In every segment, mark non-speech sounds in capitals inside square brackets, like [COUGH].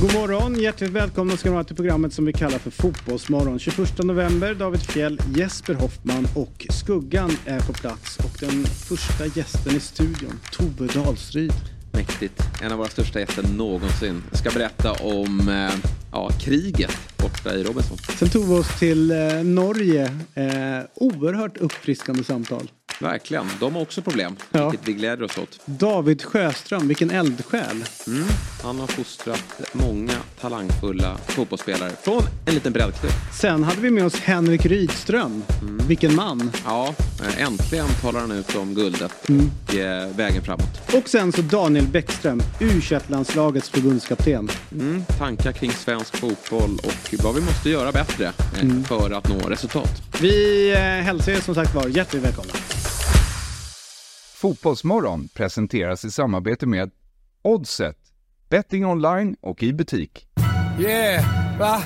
God morgon, hjärtligt välkomna ska ni vara till programmet som vi kallar för Fotbollsmorgon. 21 november, David Fjell, Jesper Hoffman och Skuggan är på plats. Och den första gästen i studion, Tove Dahlstryd. Mäktigt. En av våra största gäster någonsin. Jag ska berätta om eh, ja, kriget borta i Robinson. Sen tog vi oss till eh, Norge. Eh, oerhört uppfriskande samtal. Verkligen. De har också problem, Ja. vilket vi gläder oss åt. David Sjöström, vilken eldsjäl. Mm. Han har fostrat många talangfulla fotbollsspelare från en liten breddklubb. Sen hade vi med oss Henrik Rydström. Vilken man. Ja, eh, äntligen talar han ut om guldet Mm. och eh, vägen framåt. Och sen så Daniel Bäckström, u landslagets förbundskapten. Mm. Tankar kring svensk fotboll och vad vi måste göra bättre eh, Mm. för att nå resultat. Vi hälsar er som sagt var hjärtligt välkomna. Fotbollsmorgon presenteras i samarbete med Oddset. Betting online och i butik. Yeah, va?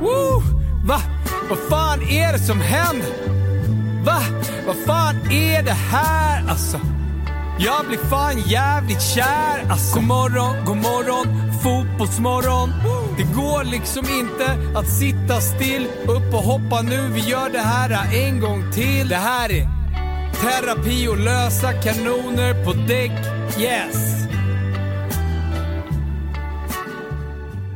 Woo! Va? Vad fan är det som händer? Va? Vad fan är det här alltså? Jag blir fan jävligt kär alltså. God morgon, god morgon, fotbollsmorgon. Det går liksom inte att sitta still. Upp och hoppa nu, vi gör det här en gång till. Det här är terapi och lösa kanoner på däck. Yes!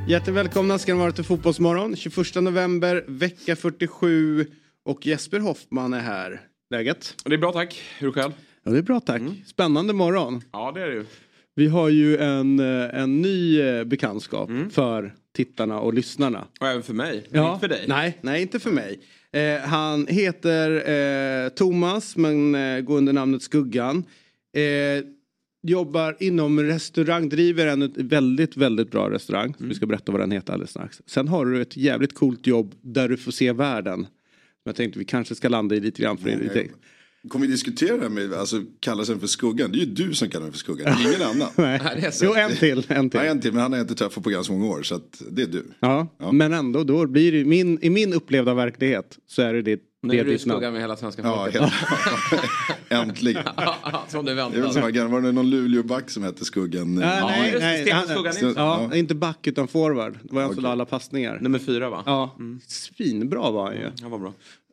Hjärtligt välkomna ska ni vara till Fotbollsmorgon. 21 november, vecka 47 och Jesper Hoffman är här. Läget? Det är bra tack. Hur själv? Ja, det är bra tack. Spännande morgon. Ja, det är det ju. Vi har ju en, eh, en ny eh, bekantskap för tittarna och lyssnarna. Och även för mig. Inte för dig. Nej, nej inte för mig. Eh, han heter eh, Thomas men eh, går under namnet Skuggan. Eh, jobbar inom restaurang, driver en väldigt, väldigt bra restaurang. Vi ska berätta vad den heter alldeles strax. Sen har du ett jävligt coolt jobb där du får se världen. Jag tänkte vi kanske ska landa i lite grann. För det. Kommer vi diskutera det här med, alltså kalla sig för skuggan? Det är ju du som kallar mig för skuggan, det ingen annan. [LAUGHS] Nej. det är så. Jo, en till. En till. Nej, en till, men han har jag inte träffat på ganska många år så att det är du. Ja, men ändå, då blir det min, i min upplevda verklighet så är det det. Nu det är du i ditt skuggan med hela svenska Ja, folket. helt, [LAUGHS] äntligen. Som du Det väntade. att- var det någon Luleåback som hette Skuggan? Nej, Ja, nej, det, nej. Han- Skuggan. Ja, Ja. inte back utan forward. Det var han som Okej. la alla passningar. Nummer fyra va? Ja, svinbra var han ju. Han var bra.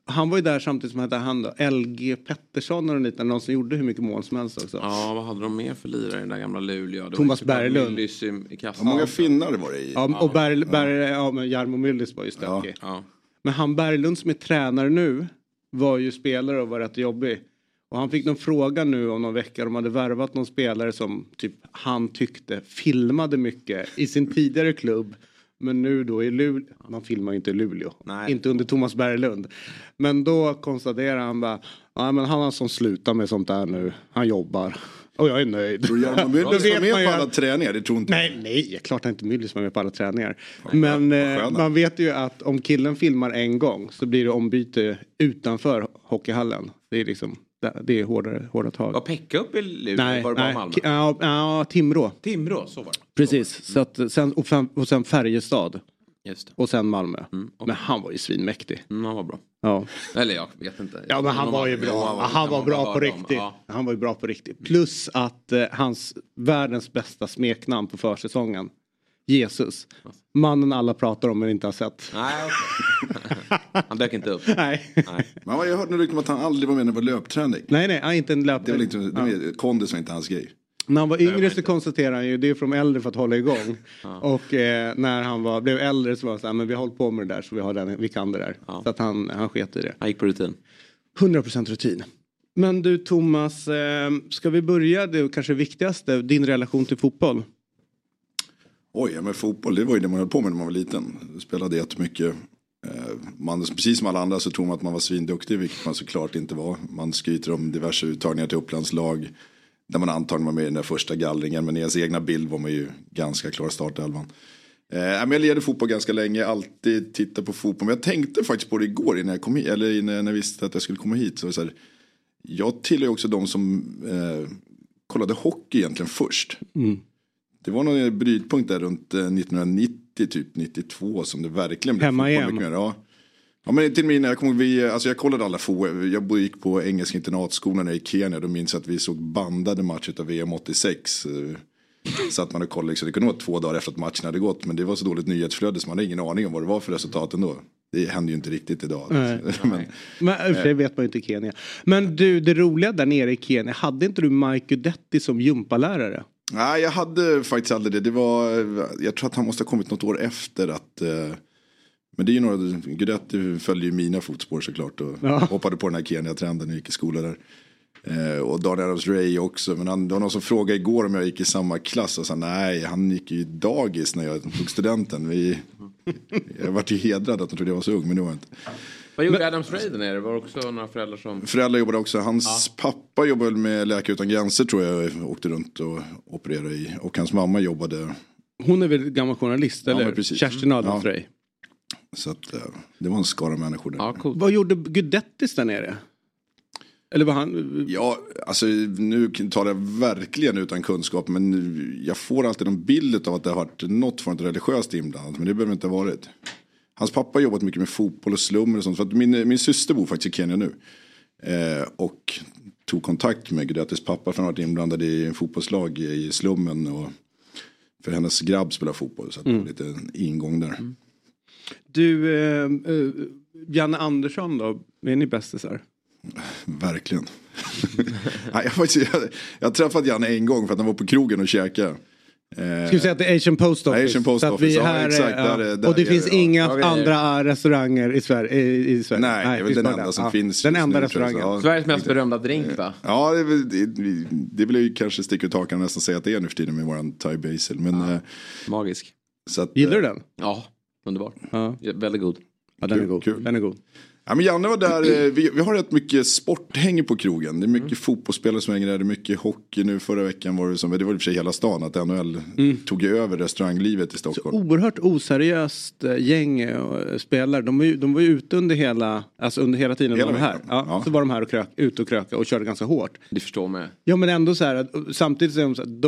Han var ju där samtidigt som hette han då, LG Pettersson och liten, någon som gjorde hur mycket mål som helst också. Ja, vad hade de mer för lirare i den där gamla Luleå? Det Thomas såklart Berglund. I, i kassan. många finnar det var det i? Ja, och Berg, Berg, ja, men Jarmo Myllys var ju stökig. Ja. Men han Berglund som är tränare nu var ju spelare och var rätt jobbig. Och han fick någon fråga nu om någon vecka. De hade värvat någon spelare som typ han tyckte filmade mycket i sin tidigare klubb. Men nu då i Luleå. Man filmar ju inte i Luleå. Nej. Inte under Thomas Berglund. Men då konstaterar han bara. Ja men han har som slutar med sånt där nu. Han jobbar. Och jag är nöjd. Tror Jarmo Då Myllys [LAUGHS] vet var med på alla att- träningar? Det tror inte Nej, nej, klart han inte Myllys var med på alla träningar. Men eh, man vet ju att om killen filmar en gång så blir det ombyte utanför hockeyhallen. Det är liksom, det- är hårdare, hårda tag. Var Pekka uppe i Luleå? Nej, var det bara nej. Malmö? Ki- Ja, ja, Timrå. Timrå, så var det. Precis. Så att, sen, och, sen, och sen Färjestad. Och sen Malmö. och- Men han var ju svinmäktig. Mm, han var bra. Ja. Eller jag vet inte. Ja men han var ju bra. Han var man bra bara på riktigt. Ja. Han var ju bra på riktigt. Plus att eh, hans världens bästa smeknamn på försäsongen. Jesus. Mannen alla pratar om men inte har sett. Nej, okej. Han dök inte upp. [LAUGHS] Nej. Nej. Jag har hört nu rykten om att han aldrig var med när det var löpträning. Nej, nej, han är inte en Det löpare. var liksom, det var, kondis var inte hans grej. När han var yngre så konstaterade han ju det är från äldre för att hålla igång. Och eh, när han var, blev äldre så var han så här, men vi har hållit på med det där så vi, har den, vi kan det där. Så att han, han sket i det. Han gick på rutin. 100% rutin. Men du Thomas, eh, ska vi börja det kanske viktigaste, din relation till fotboll? Oj, ja, men fotboll det var ju det man höll på med när man var liten. Spelade jättemycket. Eh, man, precis som alla andra så tror man att man var svinduktig, vilket man såklart inte var. Man skryter om diverse uttagningar till Upplandslag. Där man antagligen var med i den där första gallringen. Men i ens egna bild var man ju ganska klar startelvan. Eh, jag lirade fotboll ganska länge, alltid tittat på fotboll. Men jag tänkte faktiskt på det igår innan jag kom hit, eller innan jag visste att jag skulle komma hit. Så så här, jag tillhör också de som eh, kollade hockey egentligen först. Mm. Det var någon brytpunkt där runt eh, 1990, typ 92 som det verkligen blev Hemma-EM. fotboll mycket mer. Ja. Ja men till min, jag kommer vi, alltså jag kollade alla FO, jag gick på engelska internatskolan i Kenya, då minns jag att vi såg bandade matcher av VM 86. eh, Så att man hade kollat, liksom, det kunde vara två dagar efter att matchen hade gått, men det var så dåligt nyhetsflöde så man hade ingen aning om vad det var för resultat ändå. Det händer ju inte riktigt idag. Nej. [LAUGHS] men, Men och för sig vet man ju inte i Kenya. Men du, det roliga där nere i Kenya, hade inte du Mike Guidetti som gympalärare? Nej, jag hade faktiskt aldrig det. det var, jag tror att han måste ha kommit något år efter att eh, men det är ju några, Guidetti följde ju mina fotspår såklart och Ja. hoppade på den här Kenya-trenden och gick i skola där. Eh, och Daniel Adams Ray också, men han, det var någon som frågade igår om jag gick i samma klass och sa nej, han gick ju dagis när jag tog studenten. Vi, jag vart ju hedrad att de trodde jag var så ung, men det var jag inte. Vad gjorde Adams Ray där nere? Var det också några föräldrar som... Föräldrar jobbade också. Hans pappa jobbade med Läkare Utan Gränser tror jag. Åkte runt och opererade i. Och hans mamma jobbade. Hon är väl gammal journalist, Ja, eller? men precis. Kerstin Adams Ja. Ray. Så att eh, det var en skara människor där. Ja, coolt. Vad gjorde Guidettis där nere? Eller var han... Ja, alltså nu talar jag verkligen utan kunskap. Men jag får alltid en bild av att det har varit något form av religiöst inblandat. Men det behöver inte ha varit. Hans pappa har jobbat mycket med fotboll och slummer och sånt. För min, min syster bor faktiskt i Kenya nu. Eh, och tog kontakt med Guidettis pappa för han har varit inblandad i en fotbollslag i slummen. Och för hennes grabb spelar fotboll. Så att det var lite ingång där. Du, eh, eh, Janne Andersson då? Är ni bästisar? [LAUGHS] Verkligen. [LAUGHS] Jag har träffat Janne en gång för att han var på krogen och käkade. Eh, Ska vi säga att det är Asian Post Office? Asian Post så att Office, vi ja, här, exakt, är- där är- där och det finns ja. inga Ja, andra restauranger i Sverige. I, i Sverige. Nej, det är väl finns den enda som Ja. finns Den enda nu, restaurangen. Ja. Sveriges mest berömda drink va? Ja, det, det, det vill jag ju kanske sticka ut hakan nästan säga att det är nu för tiden med våran Thai Basil. Men, eh, Magisk. så att, Gillar du eh, den? Ja, underbart. Ja. Ja, Väldigt god. Ja, den är god. kul. Den är god. Ja, men Janne var där, eh, vi, vi har rätt mycket sporthäng på krogen. Det är mycket Mm. fotbollsspelare som hänger där, det är mycket hockey nu. Förra veckan var det som, det var i och för sig hela stan, att NHL Mm. tog över restauranglivet i Stockholm. Oerhört oseriöst eh, gäng eh, spelare. De var, ju, de var ju ute under hela, alltså under hela tiden Hela de var här. Ja, Ja. Så var de här och krök, ute och kröka och körde ganska hårt. Det förstår man. Ja men ändå så här att samtidigt så, så, här, de,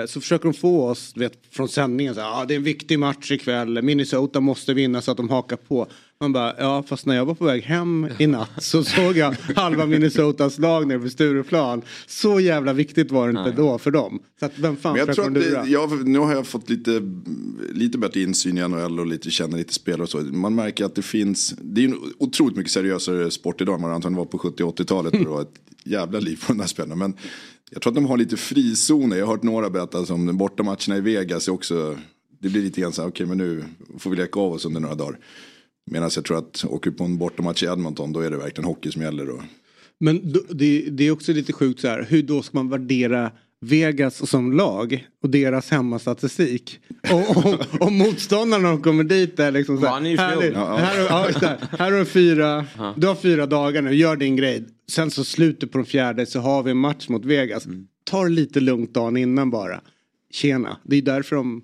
eh, så försöker de få oss vet, från sändningen så här, ah, det är en viktig match ikväll, Minnesota måste vinna så att de hakar på. Man bara, ja fast när jag var på väg hem i natt så [LAUGHS] såg jag halva Minnesotas lag nere vid Stureplan. Så jävla viktigt var det inte då för dem. Så att vem fan Men jag tror att det, jag, nu har jag fått lite, lite bättre insyn i NHL och lite, känner lite spelare och så. Man märker att det finns, det är en otroligt mycket seriösare sport idag än vad det antagligen var på 70 och 80-talet. Det var ett jävla liv på de här spelarna. Men jag tror att de har lite frizoner. Jag har hört några berätta om bortamatcherna i Vegas är också, det blir lite grann så här, okej men nu får vi leka av oss under några dagar. Medan jag tror att åker på en bortamatch i Edmonton då är det verkligen hockey som gäller. Och, Men då, det, det är också lite sjukt så här, hur då ska man värdera Vegas som lag och deras hemmastatistik. Och om, om motståndarna de kommer dit är liksom så här, här, här, ja, här, här har du fyra, du har fyra dagar nu, gör din grej. Sen så slutet på den fjärde så har vi en match mot Vegas. Ta det lite lugnt dagen innan bara. Tjena, det är därför de...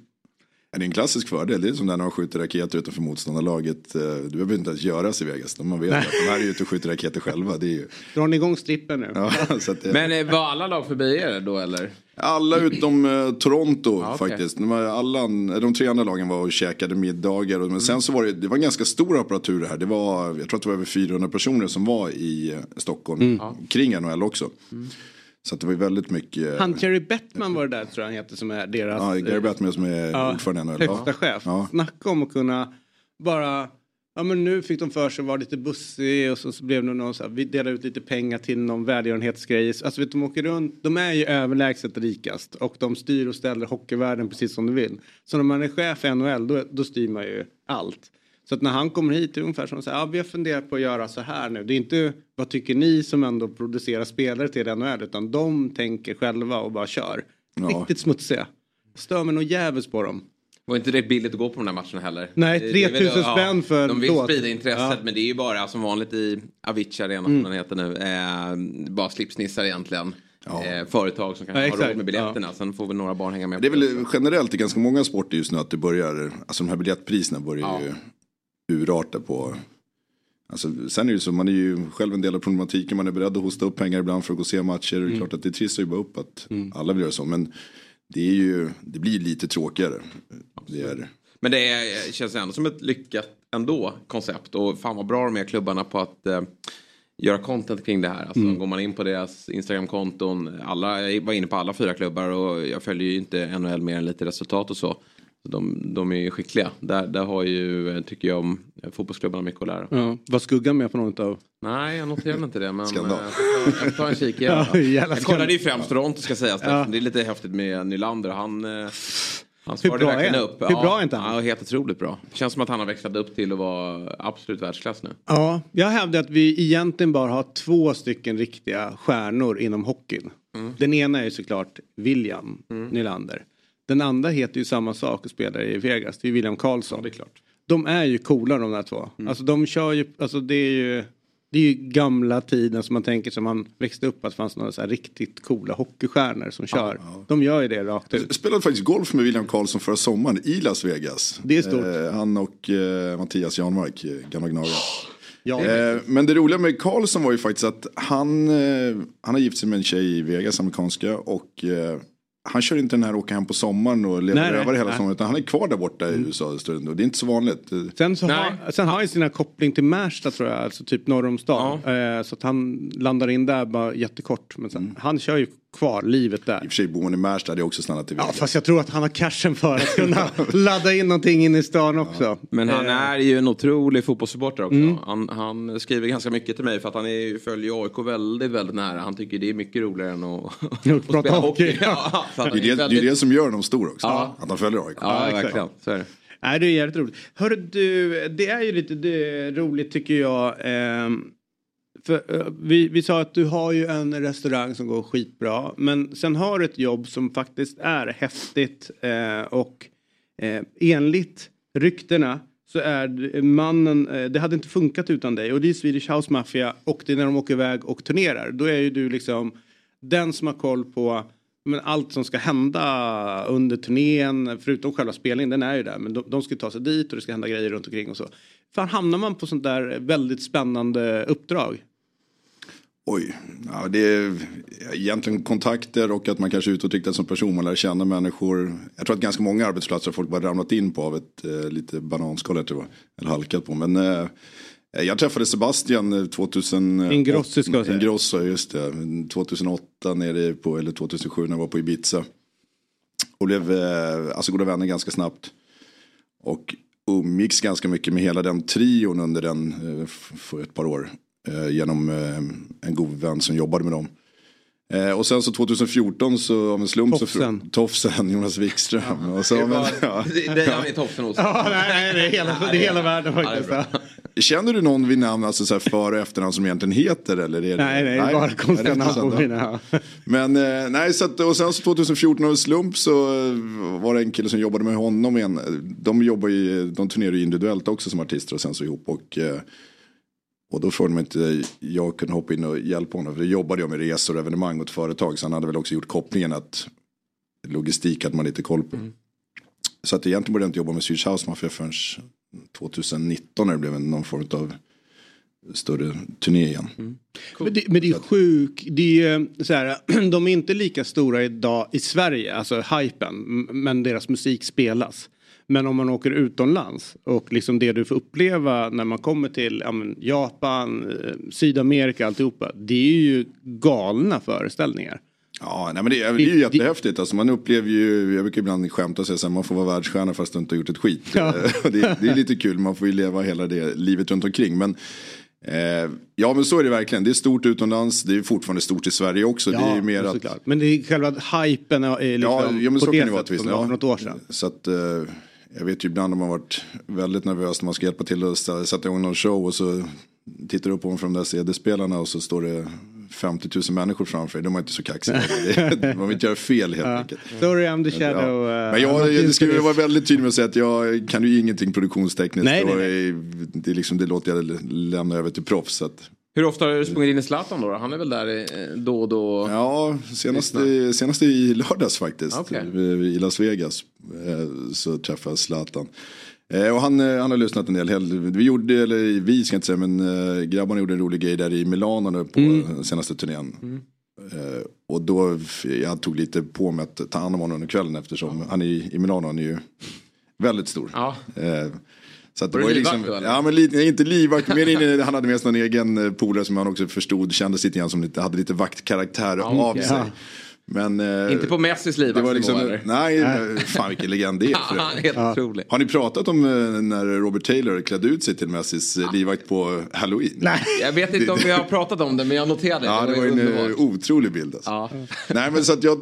Det är en klassisk fördel. Det är som när de skjuter raketer utanför motståndarlaget. Eh, Du behöver inte ens göras i Vegas. Man vet att de här är ute och skjuter raketer själva. Det är ju, Drar ni igång strippen nu? ja, [LAUGHS] så att det, Men eh, var alla lag förbi er då eller? alla utom eh, Toronto Ja, okej. faktiskt. De, var alla, de tre andra lagen var och käkade middagar. Och, men sen så var det, det var en ganska stor apparatur det här. Det var, jag tror att det var över 400 personer som var i eh, Stockholm. Kring NHL också. Så att det var ju väldigt mycket. Han Jerry Bettman var det där tror jag han heter som är deras... ja, Gary Bettman som är Ja, ordförande högsta Ja. chef. Ja. Snacka om att kunna bara Ja men nu fick de för sig att vara lite bussig och så, så blev det någon så här, vi delar ut lite pengar till någon välgörenhetsgrej. Alltså vet du, de åker runt, de är ju överlägset rikast och de styr och ställer hockeyvärlden precis som de vill. Så när man är chef i NHL då, då styr man ju allt. Så att när han kommer hit är det ungefär som så här, ja vi har funderat på att göra så här nu. Det är inte vad tycker ni som ändå producerar spelare till NHL utan de tänker själva och bara kör. Ja. Riktigt smutsiga. Stör mig nog jävligt på dem. Var inte det billigt att gå på de där matcherna heller? Nej, Det- det är väl- 3000 spänn för en De vill sprida intresset Ja. men det är ju bara som vanligt i Avicii Arena Mm. som den heter nu. Eh, bara slipsnissar egentligen. Eh, företag som kanske Ja, har råd med biljetterna. Sen får väl några barn hänga med. Det är väl generellt i ganska många sporter just nu att det börjar, alltså de här biljettpriserna börjar ju urarta på, Alltså, sen är det så, man är ju själv en del av problematiken. Man är beredd att hosta upp pengar ibland för att gå och se matcher. Det är klart att det trissar ju bara upp att alla vill göra så. Men det, är ju, det blir lite tråkigare. Det är, Men det är, känns ändå som ett lyckat ändå koncept. Och fan vad bra de är klubbarna på att eh, göra content kring det här. Alltså, Går man in på deras Instagram-konton. Alla, jag var inne på alla fyra klubbar och jag följer ju inte NHL mer än lite resultat och så. De, de är skickliga. Där, där har ju, eh, tycker jag, om eh, fotbollsklubbarna mycket att lära. Ja. Var skuggan med på något av? Nej, jag noterade inte det. Men Skandal. eh, jag får ta- jag får ta en kik igen. [LAUGHS] Ja, jag kollade ju främst Toronto ska sägas. Ja. Det är lite häftigt med Nylander. Han, eh, han Hur svarade bra är verkligen upp. Hur bra är inte han? Ja, helt otroligt bra. Känns som att han har växlat upp till att vara absolut världsklass nu. Ja, jag hävdar att vi egentligen bara har två stycken riktiga stjärnor inom hockeyn. Den ena är ju såklart William Nylander. Den andra heter ju samma sak och spelar i Vegas. Det är William Karlsson. det är klart. De är ju coola de där två. Alltså de kör ju, alltså det är ju det är ju gamla tiden som man tänker som man växte upp att det fanns några så här riktigt coola hockeystjärnor som kör. De gör ju det rakt ut. Jag spelade faktiskt golf med William Karlsson förra sommaren i Las Vegas. Det är stort. Eh, han och eh, Mattias Janmark, eh, gamla gnagare. Ja. Eh, men det roliga med Karlsson var ju faktiskt att han, eh, han har gift sig med en tjej i Vegas, amerikanska. Och eh, han kör inte den här åka hem på sommaren och leva Nej, rövare hela nej. sommaren. Utan han är kvar där borta i USA en stund. Och det är inte så vanligt. Sen, så har, sen har han ju sina koppling till Märsta tror jag, alltså typ norr om stan. Eh, så att han landar in där bara jättekort. Men sen, han kör ju kvar livet där. I och för sig bor han i Märsta, hade jag också stannat i Ja, Vegas. fast jag tror att han har cashen för att kunna [LAUGHS] ladda in någonting in i stan också. Men han Eh, är ju en otrolig fotbollssupporter också. Han, han skriver ganska mycket till mig för att han är, följer AIK väldigt, väldigt nära. Han tycker det är mycket roligare än att, [LAUGHS] att prata hockey. Ja, [LAUGHS] Det är det, det är det som gör honom stor också. Ja. Att han följer AIK. Ja, exakt. verkligen. Så är det. Nej, det är jävligt roligt. Hörru du, det är ju lite det, roligt tycker jag. ehm, för, eh, vi, vi sa att du har ju en restaurang som går skitbra. Men sen har du ett jobb som faktiskt är häftigt. Eh, och eh, enligt ryktena så är mannen, eh, det hade inte funkat utan dig. Och det är Swedish House Mafia och det är när de åker iväg och turnerar. Då är ju du liksom den som har koll på men allt som ska hända under turnén, förutom själva spelningen, den är ju där. Men de, de ska ta sig dit och det ska hända grejer runt omkring och så. Fan hamnar man på sånt där väldigt spännande uppdrag? Oj, ja, det är egentligen kontakter och att man kanske är utåtriktad som person. Man lär känna människor. Jag tror att ganska många arbetsplatser har folk bara ramlat in på av ett eh, lite bananskal jag tror, eller halkat på. Men eh, jag träffade Sebastian eh, 2008. Ingrosso ska jag säga. Ingrosso, just det. 2008 nere på, eller 2007 när jag var på Ibiza. Och blev eh, alltså goda vänner ganska snabbt. Och umgicks ganska mycket med hela den trion under den eh, för ett par år. Eh, genom eh, en god vän som jobbade med dem. Eh, och sen så 2014 så av en slump Tofsen. så Tofsen, Jonas Wikström. och så, men, ja. Det, det är tofsen hos Ja, nej, nej, det är hela, det är hela världen Ja, det är faktiskt. Känner du någon vid namn, alltså så här för och efternamn som egentligen heter? Eller är det, Nej, nej, det är bara konstiga det namn på ja. mina. Men eh, nej, så att, och sen så 2014 av en slump så var det en kille som jobbade med honom. Igen. De jobbar ju, de turnerar ju individuellt också som artister och sen så ihop. Och, eh, och då frågade de inte jag kunde hoppa in och hjälpa honom. För då jobbade jag med resor och evenemang åt företag. Så han hade väl också gjort kopplingen att logistik hade man lite koll på. Så att egentligen började jag inte jobba med Swedish House Mafia förrän 2019 när det blev en- någon form av större turné igen. Men det, men det är sjuk, det är ju så här, [CLEARS THROAT] de är inte lika stora idag i Sverige, alltså hypen, men deras musik spelas. Men om man åker utomlands och liksom det du får uppleva när man kommer till ja, men Japan, eh, Sydamerika, alltihopa. Det är ju galna föreställningar. Ja, nej, men det, är- det är ju jättehäftigt. Alltså, man upplever ju, jag brukar ibland skämta och säga att man får vara världsstjärna fast du inte har gjort ett skit. Ja. Och det, det är lite kul, man får ju leva hela det livet runt omkring. Men, eh, ja men så är det verkligen. Det är stort utomlands, det är fortfarande stort i Sverige också. det är mer att. Men det är själva hypen är liksom ja, ja men på så kan det sättet som det var Ja. för något år sedan. Så att, eh, jag vet ju ibland om man varit väldigt nervös när man ska hjälpa till att sätta igång någon show och så tittar du upp på från de där CD-spelarna och så står det 50 000 människor framför dig. De är inte så kaxiga. [LAUGHS] Man vill inte göra fel helt enkelt. Sorry I'm the shadow. Ja. uh, Men jag, jag ju this. vara väldigt tydlig med att säga att jag kan ju ingenting produktionstekniskt. Nej, nej, nej. Det, liksom, det låter jag lämna över till proffs. Att, Hur ofta har du sprungit in i Zlatan då? Han är väl där eh, då och då? ja, senast, i- senast i lördags faktiskt. Okej. I Las Vegas. eh, Så träffade jag Zlatan. Eh, och han, eh, han har lyssnat en del. Vi gjorde, eller vi ska jag inte säga, men eh, grabbarna gjorde en rolig grej där i Milano nu på Mm. senaste turnén. Eh, och då, jag tog lite på mig att ta hand om honom under kvällen eftersom han är i, i Milano, han är ju väldigt stor. Ja. Eh, så att det Var var det livvakt liksom, då, ja men lite, inte livvakt, mer in, [LAUGHS] han hade med sig någon egen eh, polare som han också förstod, kändes lite grann som lite, hade lite vaktkaraktär av okej. sig. Men, eh, Inte på Messis det var liksom, nej, eh, fan vilken legend det är. för [LAUGHS] helt otrolig. Har ni pratat om eh, när Robert Taylor klädde ut sig till Messis eh, livvakt på Halloween? Nej. Jag vet inte om vi har pratat om det men jag noterade Ja, det var ju en underbart. otrolig bild. Alltså. Ja. [LAUGHS] Nej men så att jag,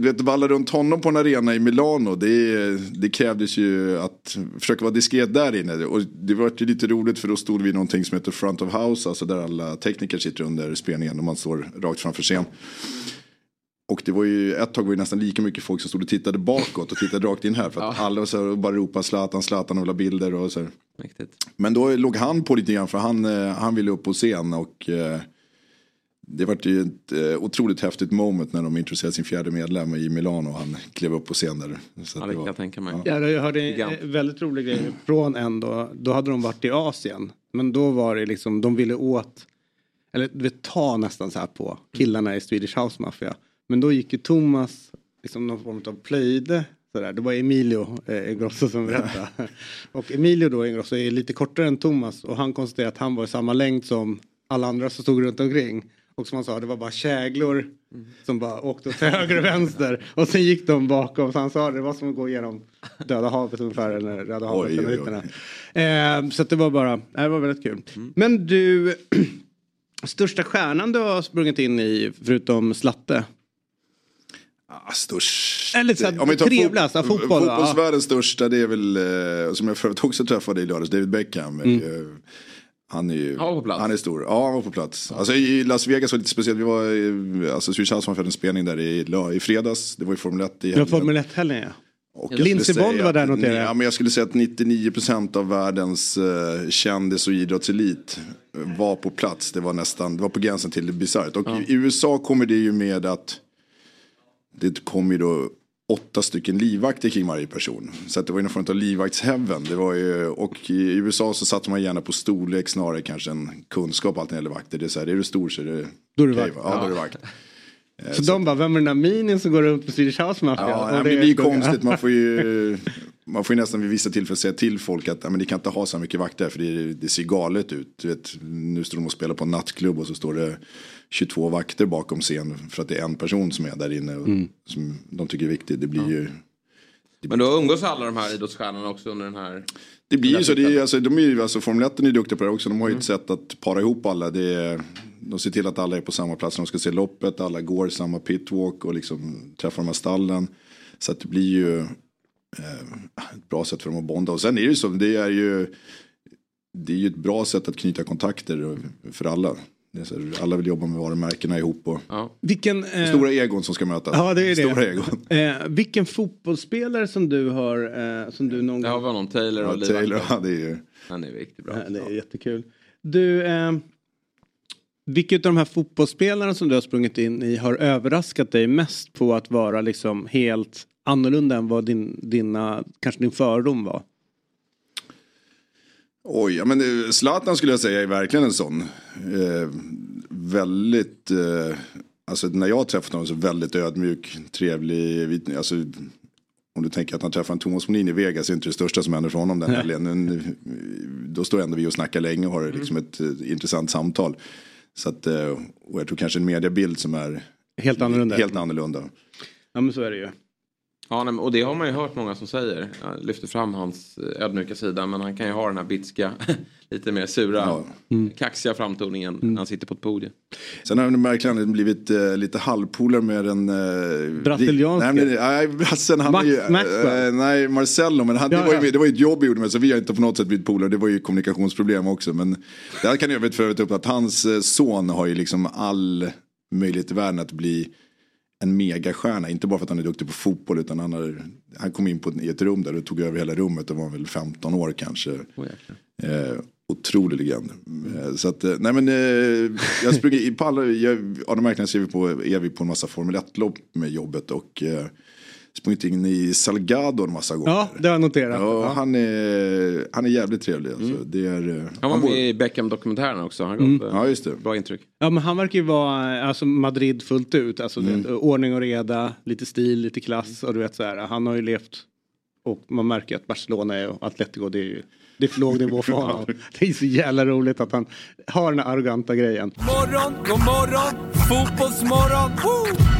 vet valla runt honom på en arena i Milano. Det, det krävdes ju att försöka vara diskret där inne. Och det var ju lite roligt för då stod vi i någonting som heter front of house. Alltså där alla tekniker sitter under spelningen och man står rakt framför scen. Och det var ju, ett tag var det nästan lika mycket folk som stod och tittade bakåt och tittade rakt in här. För att alla var så här bara ropade Zlatan, Zlatan och ville ha bilder och så här. Mäktigt. Men då låg han på lite grann för han, eh, han ville upp på scen och eh, det var ju ett eh, otroligt häftigt moment när de introducerade sin fjärde medlem i Milano och han klev upp på scen där. Så Ja, det kan jag tänka mig. Ja, jag hörde en väldigt rolig grej från en då. Då hade de varit i Asien. Men då var det liksom, de ville åt, eller du vet, ta nästan så här på killarna i Swedish House Mafia. Men då gick ju Thomas, liksom någon form av plöjde. Sådär. Det var Emilio eh, Ingrosso som berättade. och Emilio då Ingrosso är lite kortare än Thomas. Och han konstaterade att han var i samma längd som alla andra som stod runt omkring. Och som han sa, det var bara käglor som bara åkte åt höger och vänster. Och sen gick de bakom. Så han sa det var som att gå igenom Döda havet ungefär. Eller Röda havet. Oj, oj, oj. Eh, så det var bara, det var väldigt kul. Mm. Men du, [CLEARS THROAT] största stjärnan du har sprungit in i förutom Slatte? Ah, störst. Eller så här, Om vi tar trevligast av fotboll, ja. Fotbollsvärldens största det är väl, eh, som jag förut också träffade i lördags, David Beckham. Mm. Eh, Han är ju, Han var på plats. Han är stor. Ja, han var på plats. Alltså i Las Vegas var det lite speciellt. Vi var, i- alltså Swedish House en spelning där i, i fredags. Det var ju Formel 1 i Det var helgen. Formel 1-helgen ja. Lindsey Bond var där noterade jag. Ja, men jag skulle säga att 99% av världens uh, kändis och idrottselit var på plats. Det var nästan, det var på gränsen till det bisarrt. Och i USA kommer det ju med att det kommer ju då åtta stycken livvakter kring varje person. Så det var ju någon form av livvaktshäven. Det var ju, och i USA så satte man gärna på storlek snarare kanske än kunskap allt när det gäller vakter. Det är så här, är du stor så är det Då är du vakt. va? Ja, då är du vakt. [LAUGHS] Så de bara, vem är den där minin som går runt på Swedish House Mafia? Ja, men det är ju konstigt. Man får ju, [LAUGHS] man får ju nästan vid vissa tillfällen säga till folk att men ni kan inte ha så här mycket vakter för det, det ser galet ut. Du vet, nu står de och spelar på en nattklubb och så står det 22 vakter bakom scen för att det är en person som är där inne och Mm. som de tycker är viktig. Det blir ju, Men då umgås alla de här idrottsstjärnorna också under den här... det blir ju så. Det är, alltså, de är ju, alltså, Formel 1 är ju duktiga på det också. De har ju Mm. ett sätt att para ihop alla. Det är, de ser till att alla är på samma plats när de ska se loppet. Alla går samma pitwalk och liksom träffar de här stallen. Så att det blir ju eh, ett bra sätt för dem att bonda. Och sen är det ju så, det är ju, det är ju ett bra sätt att knyta kontakter för alla. Det är så här, alla vill jobba med varumärkena ihop och Ja. Vilken, eh, stora egon som ska mötas. Ja, det är det. Stora egon. eh, vilken fotbollsspelare som du har, eh, som du någon gång... vi honom, Taylor och Ja. Taylor, ja, det är ju... Han är riktigt bra. Ja, det är jättekul. Du, eh, vilka av de här fotbollsspelarna som du har sprungit in i har överraskat dig mest på att vara liksom helt annorlunda än vad din, dina, kanske din fördom var? Oj, ja, men Zlatan skulle jag säga är verkligen en sån. Eh, väldigt, eh, alltså när jag träffade honom så väldigt ödmjuk, trevlig. Alltså, om du tänker att han träffar en Thomas Molin i Vegas är inte det största som händer för honom den helgen. Men, eh, Då står ändå vi och snackar länge och har liksom ett eh, intressant samtal. Så att, eh, och jag tror kanske en mediebild som är Helt annorlunda? helt annorlunda. Ja men så är det ju. Ja, nej, och det har man ju hört många som säger. Jag lyfter fram hans eh, ödmjuka sida. Men han kan ju ha den här bitska, [LAUGHS] lite mer sura, Ja. kaxiga framtoningen när han sitter på ett podium. Sen har han verkligen blivit eh, lite halvpolare med den... Eh, Brasilianske? Nej, nej, brassen, han Max ju, Maxwell? eh, nej, Marcello. Men han, Ja, det, var ja. ju, det var ju ett jobb vi gjorde med så vi har inte på något sätt blivit polare. Det var ju kommunikationsproblem också. Men där kan jag för övrigt upp att hans eh, son har ju liksom all möjlighet i världen att bli en megastjärna. Inte bara för att han är duktig på fotboll utan han, har, han kom in på, i ett rum där och tog över hela rummet och var väl 15 år kanske. Jäklar. Eh, otrolig legend. Eh, så att, eh, nej men eh, jag springer i- på alla, jag, av de märkena ser vi på, är vi på en massa Formel 1-lopp med jobbet och eh, sprungit in i Salgado en massa gånger. Ja, det har jag noterat. Ja, Ja. Han, är, han är jävligt trevlig. Alltså. Mm. Det är, eh, Han var bor- med i Beckham-dokumentären också. Han gav eh, Ja, just det. bra intryck. Ja men han verkar ju vara eh, alltså Madrid fullt ut. Alltså Mm. det, ordning och reda, lite stil, lite klass och du vet så här. Han har ju levt och man märker att Barcelona är och Atletico det är ju det är för låg nivå för honom. Det är så jävla roligt att han har den här arroganta grejen. Morgon, god morgon, fotbollsmorgon. Woo!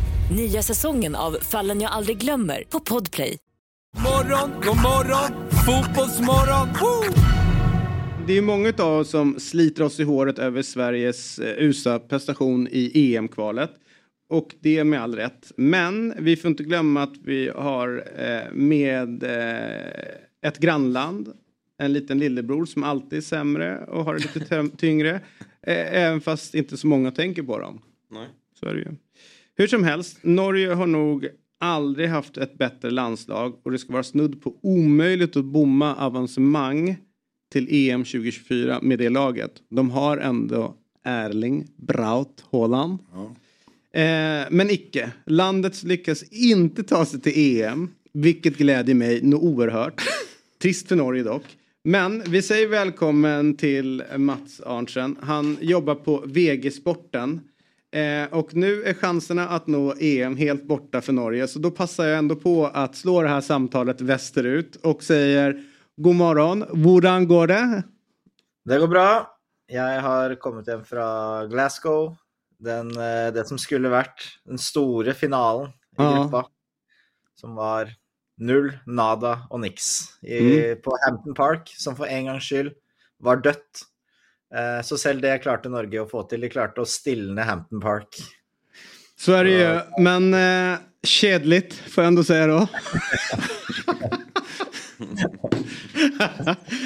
Nya säsongen av Fallen jag aldrig glömmer på Podplay. Morgon, god morgon, fotbollsmorgon. Woo! Det är många av oss som sliter oss i håret över Sveriges eh, USA prestation i EM-kvalet. Och det är med all rätt. Men vi får inte glömma att vi har eh, med eh, ett grannland en liten lillebror som alltid är sämre och har det lite [LAUGHS] ty- tyngre. Även fast inte så många tänker på dem. Nej. Så är det ju. Hur som helst, Norge har nog aldrig haft ett bättre landslag och det ska vara snudd på omöjligt att bomma avancemang till EM 2024 med det laget. De har ändå Erling Braut Haaland. Eh, men icke. Landet lyckas inte ta sig till EM, vilket glädjer mig nog oerhört. Trist för Norge dock. Men vi säger välkommen till Mats Arntzen. Han jobbar på VG Sporten. Eh, och nu är chanserna att nå EM helt borta för Norge. Så då passar jag ändå på att slå det här samtalet västerut och säger God morgon, hur går det? Det går bra. Jeg har kommet hjem fra Glasgow. Den, eh, det som skulle vært den store finalen i Ja. gruppa. Som var null, nada og niks i, Mm. på Hampton Park, som for en gangs skyld var dødt. Eh, Så selv det klarte Norge å få til. De klarte å stilne Hampton Park. Så är det ju. Men eh, kedligt får jag ändå säga då. [LAUGHS]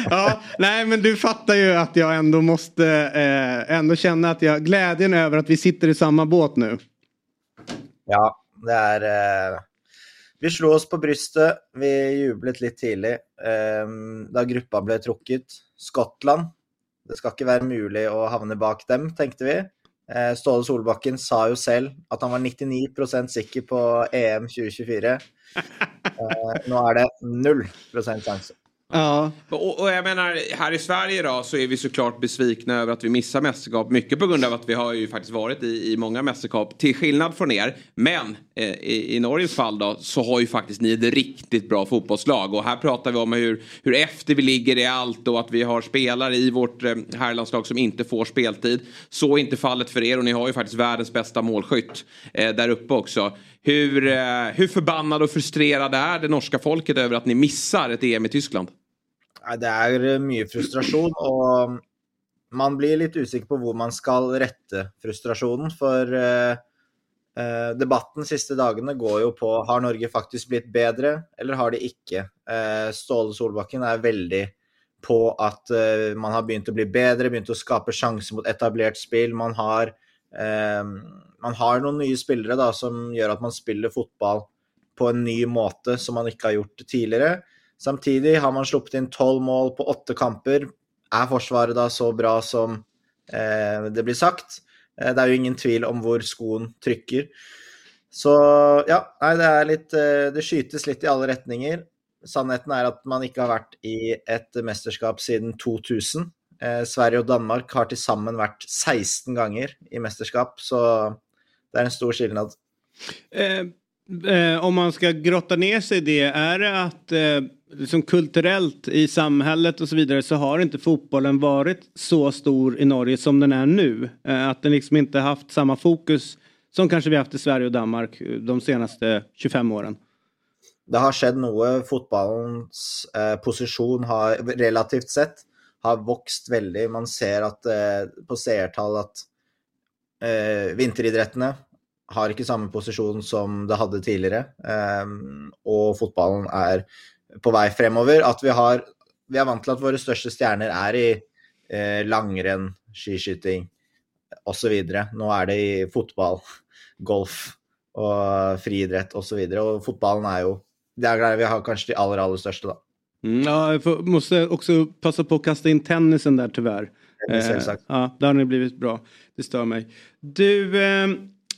ja, nej men du fattar ju att jag ändå måste eh, ändå känna att jag glädjen över att vi sitter i samma båt nu. Ja, det er eh, Vi slo oss på brystet. Vi jublet litt tidlig eh, da gruppa ble trukket. Skottland. Det skal ikke være mulig å havne bak dem, tenkte vi. Eh, Ståle Solbakken sa jo selv at han var 99% sikker på EM 2024. [LAUGHS] Eh, nå er det 0 sjanse. Ja. Och, och jag menar, här i Sverige då så är vi såklart besvikna över att vi missar mästerskap. Mycket på grund av att vi har ju faktiskt varit i, i många mästerskap. Till skillnad från er. Men eh, i, i Norges fall då så har ju faktiskt ni ett riktigt bra fotbollslag. Och här pratar vi om hur, hur efter vi ligger i allt och att vi har spelare i vårt eh, herrlandslag som inte får speltid. Så är inte fallet för er och ni har ju faktiskt världens bästa målskytt eh, där uppe också. Hur, eh, hur förbannad och frustrerad är det norska folket över att ni missar ett EM i Tyskland? Det är eh, mycket frustration och mm, man blir lite osäker på hur man ska rätta frustrationen. För eh, eh, debatten de siste dagene går jo på har Norge faktiskt blivit bättre eller har de inte. Eh, Ståle Solbakken är väldigt på att eh, man har begynt å bli bättre, begynt å skape sjanser mot etablerat spel. Man har, eh, man har noen nye spillere da, som gjør at man spiller fotball på en ny måte som man ikke har gjort tidligere. Samtidig har man sluppet inn tolv mål på åtte kamper. Er Forsvaret da så bra som eh, det blir sagt? Eh, det er jo ingen tvil om hvor skoen trykker. Så ja, nei, det er litt eh, Det skytes litt i alle retninger. Sannheten er at man ikke har vært i et mesterskap siden 2000. Eh, Sverige og Danmark har til sammen vært 16 ganger i mesterskap, så det er en stor skillnad. Eh, eh, om man ska grotta ner sig i det, är det att eh, liksom kulturellt i samhället och så vidare så har inte fotbollen varit så stor i Norge som den är nu? Eh, att den liksom inte haft samma fokus som kanske vi haft i Sverige och Danmark de senaste 25 åren? det har skjedd noe. Fotballens eh, posisjon har relativt sett har vokst veldig. Man ser at eh, på seertall at eh, Eh, vinteridrettene har ikke samme posisjon som det hadde tidligere. Um, ehm, og fotballen er på vei fremover. At vi har Vi er vant til at våre største stjerner er i eh, langrenn, skiskyting osv. Nå er det i fotball, [LAUGHS] golf og friidrett osv. Og, så og fotballen er jo Det er vi har kanskje de aller, aller største, da. Mm, ja, jag får, måste också passa på att kasta in tennisen där tyvärr. Exakt. ja, där har ni blivit bra. Det stör mig. Du, eh,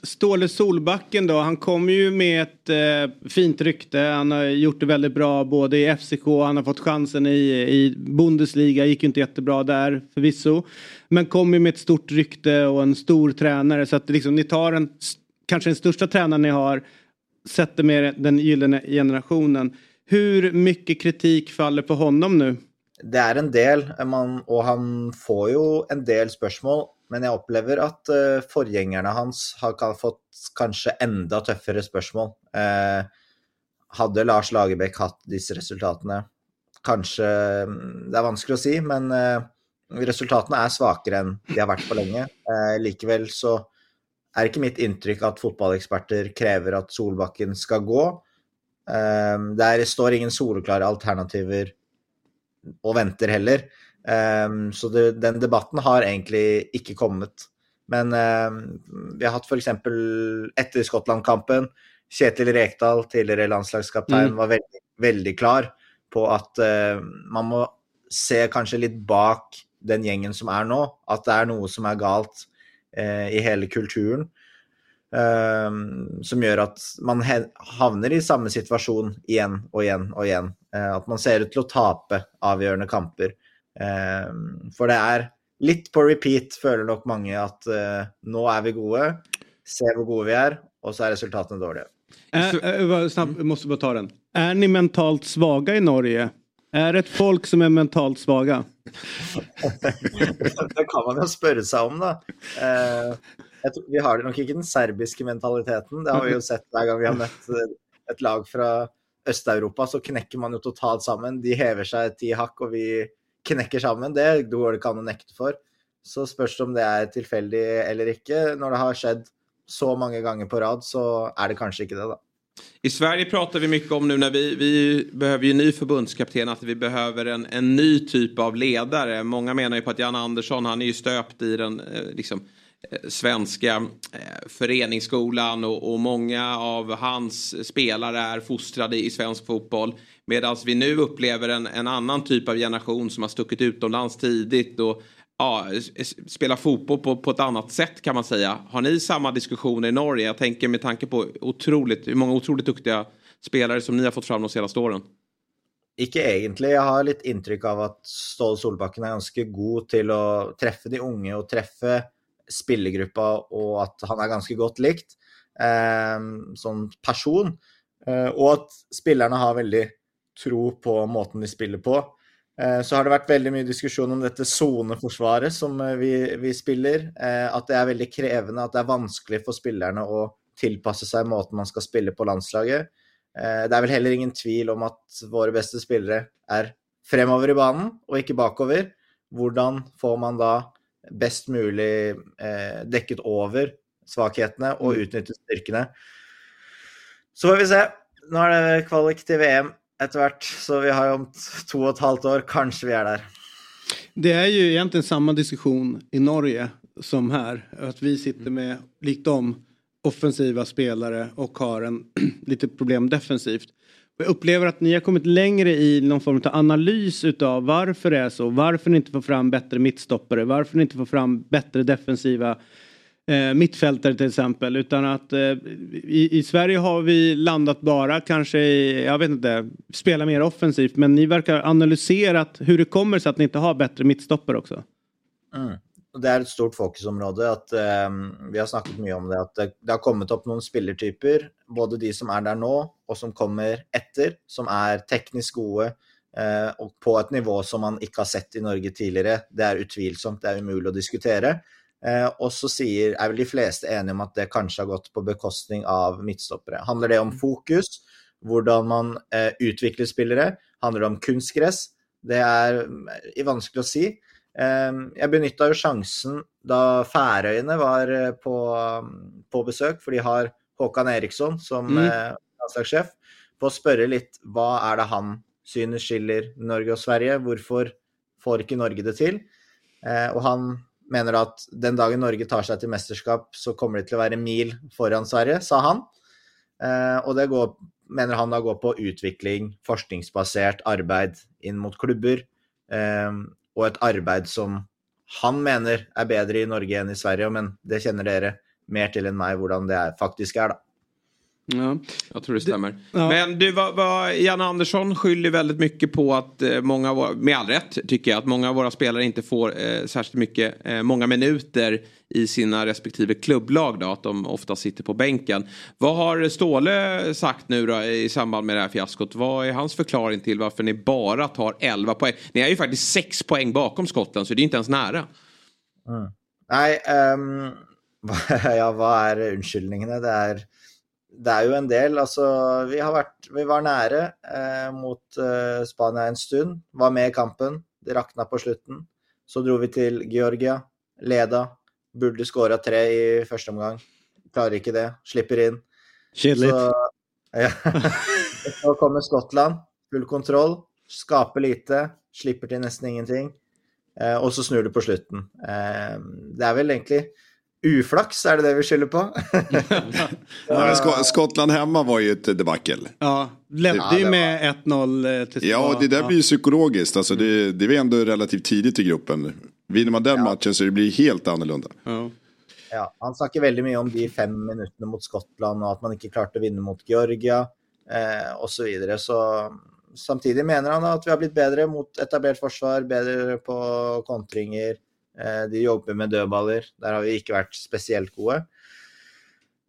Ståle Solbacken då, han kommer ju med ett eh, fint rykte. Han har gjort det väldigt bra både i FCK, han har fått chansen i, i Bundesliga, gick ju inte jättebra där förvisso. Men kommer med ett stort rykte och en stor tränare så att liksom, ni tar en, kanske den största tränaren ni har, sätter med den gyllene generationen. Hur mycket kritik faller på honom nu? Det er en del, eh, man, og han får jo en del spørsmål. Men jeg opplever at uh, forgjengerne hans har fått kanskje enda tøffere spørsmål. Uh, hadde Lars Lagerbäck hatt disse resultatene? Kanskje mm, Det er vanskelig å si, men uh, resultatene er svakere enn de har vært på lenge. likevel så er ikke mitt inntrykk at fotballeksperter krever at Solbakken skal gå. Der står ingen soleklare alternativer og venter heller. Um, så det, den debatten har egentlig ikke kommet. Men um, vi har hatt f.eks. etter Skottland-kampen Kjetil Rekdal, tidligere landslagskaptein, mm. var veldig, veldig, klar på at uh, man må se kanskje litt bak den gjengen som er nå. At det er noe som er galt uh, i hele kulturen. Um, som gjør at man havner i samme situasjon igjen og igjen og igjen. Uh, at man ser ut til å tape avgjørende kamper. Um, for det er litt på repeat, føler nok mange at uh, nå er vi gode, se hvor gode vi er, og så er resultatene dårlige. Äh, snabbt, måste bara ta den. Är ni mentalt svaga i Norge? Är det ett folk som är mentalt svaga? [LAUGHS] det kan man jo spørre seg om, da. Tror, vi har nok ikke den serbiske mentaliteten. Det har vi jo sett hver gang vi har møtt et lag fra Øst-Europa, så knekker man jo totalt sammen. De hever seg ti hakk, og vi knekker sammen. Det går det ikke an å nekte for. Så spørs det om det er tilfeldig eller ikke. Når det har skjedd så många gånger på rad så är det kanske inte det då. I Sverige pratar vi mycket om nu när vi, vi behöver ju ny förbundskapten att vi behöver en, en ny typ av ledare. Många menar ju på att Jan Andersson han är ju stöpt i den eh, liksom, eh, Eh, svenska eh, föreningsskolan och, och, många av hans spelare är fostrade i svensk fotboll. Medan vi nu upplever en, en annan typ av generation som har stuckit utomlands tidigt och ja, spelar fotboll på, på ett annat sätt kan man säga. Har ni samma diskussioner i Norge? Jag tänker med tanke på otroligt, hur många otroligt duktiga spelare som ni har fått fram de senaste åren. Ikke egentlig. Jeg har litt inntrykk av at Ståle Solbakken er ganske god til å treffe de unge og treffe spillergruppa, och att han är ganska gott likt eh, som person. Eh, och att spelarna har väldigt tro på måten de spelar på. Eh, så har det varit väldigt mycket diskussion om detta zonförsvaret som eh, vi, vi, spelar. Eh, det är väldigt krävande, att det är vanskligt för spelarna att tillpassa sig måten man ska spela på landslaget. Eh, det är väl heller ingen tvivel om att våra bästa spelare är framöver i banan och inte bakover. Hur får man då best mulig dekket over svakhetene og mm. utnyttet styrkene? Så får vi se. Nå er det kvalik til VM etter hvert, så vi har om två och ett halvt år, kanske vi är där. Det är ju egentligen samma diskussion i Norge som här. Att vi sitter med, likt dem, offensiva spelare och har en [CLEARS THROAT] lite problem defensivt. Jag upplever att ni har kommit längre i någon form av analys utav varför det är så. Varför ni inte får fram bättre mittstoppare. Varför ni inte får fram bättre defensiva eh, mittfältare till exempel. Utan att eh, i, i, Sverige har vi landat bara kanske i, jag vet inte, spela mer offensivt. Men ni verkar analyserat hur det kommer sig att ni inte har bättre mittstoppare också. Mm. Det är ett stort fokusområde. Att, eh, vi har snackat mycket om det. Att det, det har kommit upp några spelartyper, både de som är där nu och som kommer efter, som är tekniskt goda eh, och på ett nivå som man inte har sett i Norge tidigare. Det är utvilsomt, det är omöjligt att diskutera. Eh, og så sier, er vel de fleste enige om at det kanskje har gått på bekostning av midtstoppere. Handler det om mm. fokus, hvordan man eh, utvikler spillere? Handler det om kunstgress? Det er vanskelig å si. Eh, jeg benytta jo sjansen da Færøyene var eh, på, på besøk, for de har Håkan Eriksson som Mm. eh, landslagssjef, på å spørre litt hva er det han synes skiller Norge og Sverige, hvorfor får ikke Norge det til? Eh, og han mener at den dagen Norge tar seg til mesterskap, så kommer de til å være mil foran Sverige, sa han. Og det går, mener han da går på utvikling, forskningsbasert arbeid inn mot klubber, och ett arbete som han menar är bättre i Norge än i Sverige, men det känner dere mer till än mig hur det faktiskt är. er, da. Ja. Jag tror det stämmer. ja. Men du, vad, vad, Jan Andersson skyller väldigt mycket på att eh, många, av våra- med all rätt tycker jag, att många av våra spelare inte får eh, särskilt mycket, eh, många minuter i sina respektive klubblag då, att de ofta sitter på bänken. Vad har Ståle sagt nu då i samband med det här fiaskot? Vad är hans förklaring till varför ni bara tar 11 poäng? Ni är ju faktiskt 6 poäng bakom Skottland, så det är inte ens nära. Mm. Ehm, hva- [LAUGHS] ja, hva er unnskyldningene? Det er, det er jo en del. Altså, vi, har vært, vi var nære eh, mot eh, Spania en stund. Var med i kampen. Det rakna på slutten. Så dro vi til Georgia. Leda. Burde skåra tre i første omgang. Klarer ikke det. Slipper inn. Kjedelig. Så, [LAUGHS] ja. så kommer Skottland. Full kontroll. Skaper lite. Slipper til nesten ingenting. Eh, og så snur det på slutten. Eh, det er vel egentlig uflaks, er det det vi skylder på? [LAUGHS] Ja, men Sk- Skottland hemma var ju ett debacle. Ja, ledde Ja, ju med 1-0 eh, till Ja, och det där ja. blir ju psykologiskt. Alltså det, det är ändå relativt tidigt i gruppen. Vinner man den matchen så det blir helt annorlunda. Ja. Ja, han snakker veldig mye om de fem minuttene mot Skottland, og at man ikke klarte å vinne mot Georgia eh, osv. Så, videre. så samtidig mener han at vi har blitt bedre mot etablert forsvar, bedre på kontringer. Eh, de jobber med dødballer. Der har vi ikke vært spesielt gode.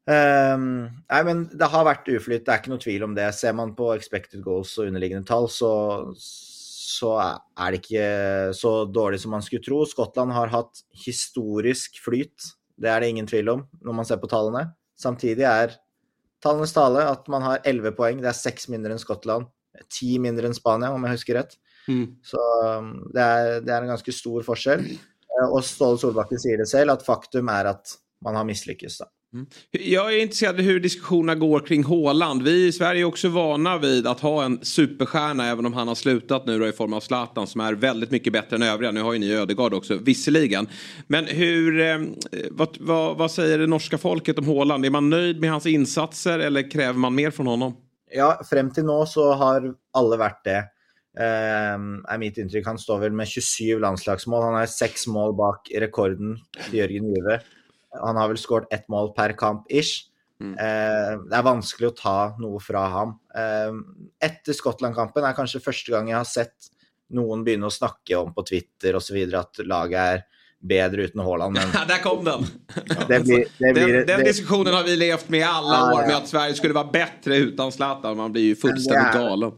Ehm, nei, men det har vært uflyt, det er ikke noe tvil om det. Ser man på expected goals og underliggende tall, så, så er det ikke så dårlig som man skulle tro. Skottland har hatt historisk flyt, det er det ingen tvil om når man ser på tallene. Samtidig er tallenes tale at man har 11 poeng, det er seks mindre enn Skottland. Ti mindre enn Spania, om jeg husker rett. Mm. Så um, det er, det er en ganske stor forskjell. Eh, Og Ståle Solbakken sier det selv, at faktum er at man har mislykkes. da. Jag är intresserad av hur diskussionerna går kring Haaland. Vi i Sverige är också vana vid att ha en superstjärna även om han har slutat nu då i form av Zlatan som är väldigt mycket bättre än övriga. Nu har ju ni Ödegaard också, visserligen. Men hur, eh, vad, vad, vad säger det norska folket om Haaland? Är man nöjd med hans insatser eller kräver man mer från honom? Ja, frem til nå så har alle vært det. Eh, er mitt inntrykk. Han står vel med 27 landslagsmål. Han har seks mål bak rekorden til Jørgen Juve. Han har vel skåret ett mål per kamp ish. Eh, det er vanskelig å ta noe fra ham. Eh, etter Skottland-kampen er kanskje første gang jeg har sett noen begynne å snakke om på Twitter osv. at laget er bedre uten Haaland. Men [LAUGHS] Där kom den! [LAUGHS] det blir, det blir, Den, den det, diskussionen har vi levt med i alla Ja, år ja. med att Sverige skulle vara bättre utan Zlatan. Man blir ju fullständigt Men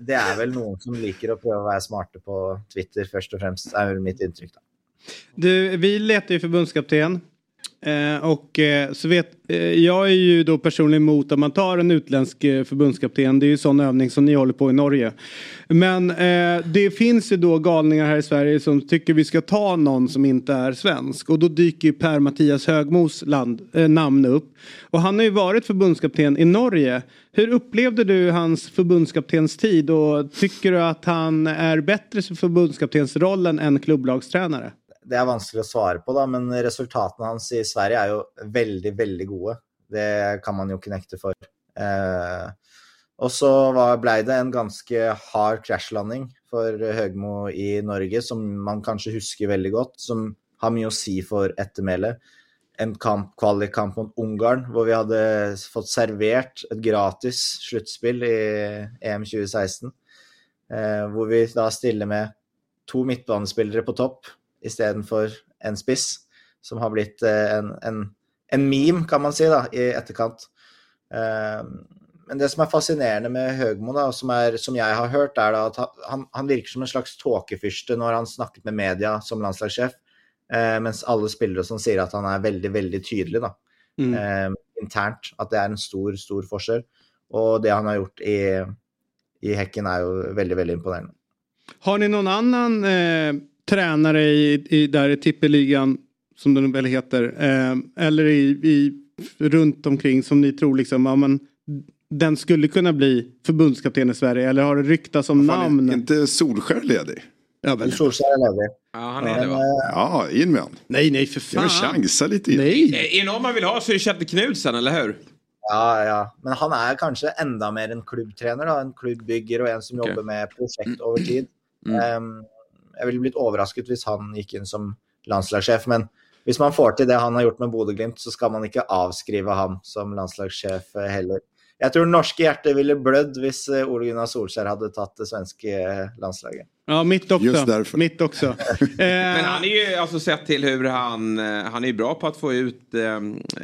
det är- väl någon er vel noen som liker å prøve å være smarte på Twitter, først og fremst. er mitt inntrykk. da. Du, vi letar ju förbundskapten. Eh, och eh, så vet, eh, jag är ju då personligen emot att man tar en utländsk eh, förbundskapten. Det är ju sån övning som ni håller på i Norge. Men eh, det finns ju då galningar här i Sverige som tycker vi ska ta någon som inte är svensk. Och då dyker ju Per-Mattias Högmos land, eh, namn upp. Och han har ju varit förbundskapten i Norge. Hur upplevde du hans förbundskaptenstid och tycker du att han är bättre för förbundskaptensrollen än klubblagstränare? Det er vanskelig å svare på, da, men resultatene hans i Sverige er jo veldig, veldig gode. Det kan man jo ikke nekte for. Eh, og så blei det en ganske hard krasjlanding for Høgmo i Norge, som man kanskje husker veldig godt, som har mye å si for ettermælet. En kamp, kvalikkamp mot Ungarn, hvor vi hadde fått servert et gratis sluttspill i EM 2016. Eh, hvor vi da stiller med to midtbanespillere på topp istedenfor en spiss, som har blitt eh, en, en, en meme, kan man si, da, i etterkant. Eh, men det som er fascinerende med Høgmo, da, som, er, som jeg har hørt, er da at han, han virker som en slags tåkefyrste når han snakket med media som landslagssjef, eh, mens alle spillere som sier at han er veldig, veldig tydelig da, Mm. internt. At det er en stor, stor forskjell. Og det han har gjort i, i Hekken, er jo veldig, veldig imponerende. Har ni någon annan eh, tränare i, i där i tippeligan som den väl heter. Eh, eller i, i runt omkring som ni tror liksom, ja, men, den skulle kunna bli förbundskapten i Sverige eller har det ryktats om Fan, namn? är inte Solskär ledig? Ja, väl. Solskjaer är ledig. Ja, han är det va? eh, Ja, in med han. Nej, nej för fan. chansa lite. Nej. Är det någon man vill ha så är det Kjetil Knutsen, eller hur? Ja, ja. Men han är kanske enda mer en klubbtrener, da. en klubbbygger och en som Ok. jobbar med projekt över tid. Um, jag ville blivit överraskad om han gick in som landslagschef, men om man får till det han har gjort med Bodø-Glimt, så ska man inte avskriva han som landslagschef eh, heller. Jag tror norska hjärtat ville blödd om Ole Gunnar Solskjær hade tagit det svenska eh, landslaget. Ja, mitt också. Just därför. Mitt också. [LAUGHS] Men han är ju alltså sett till hur han, eh, han är bra på att få ut eh,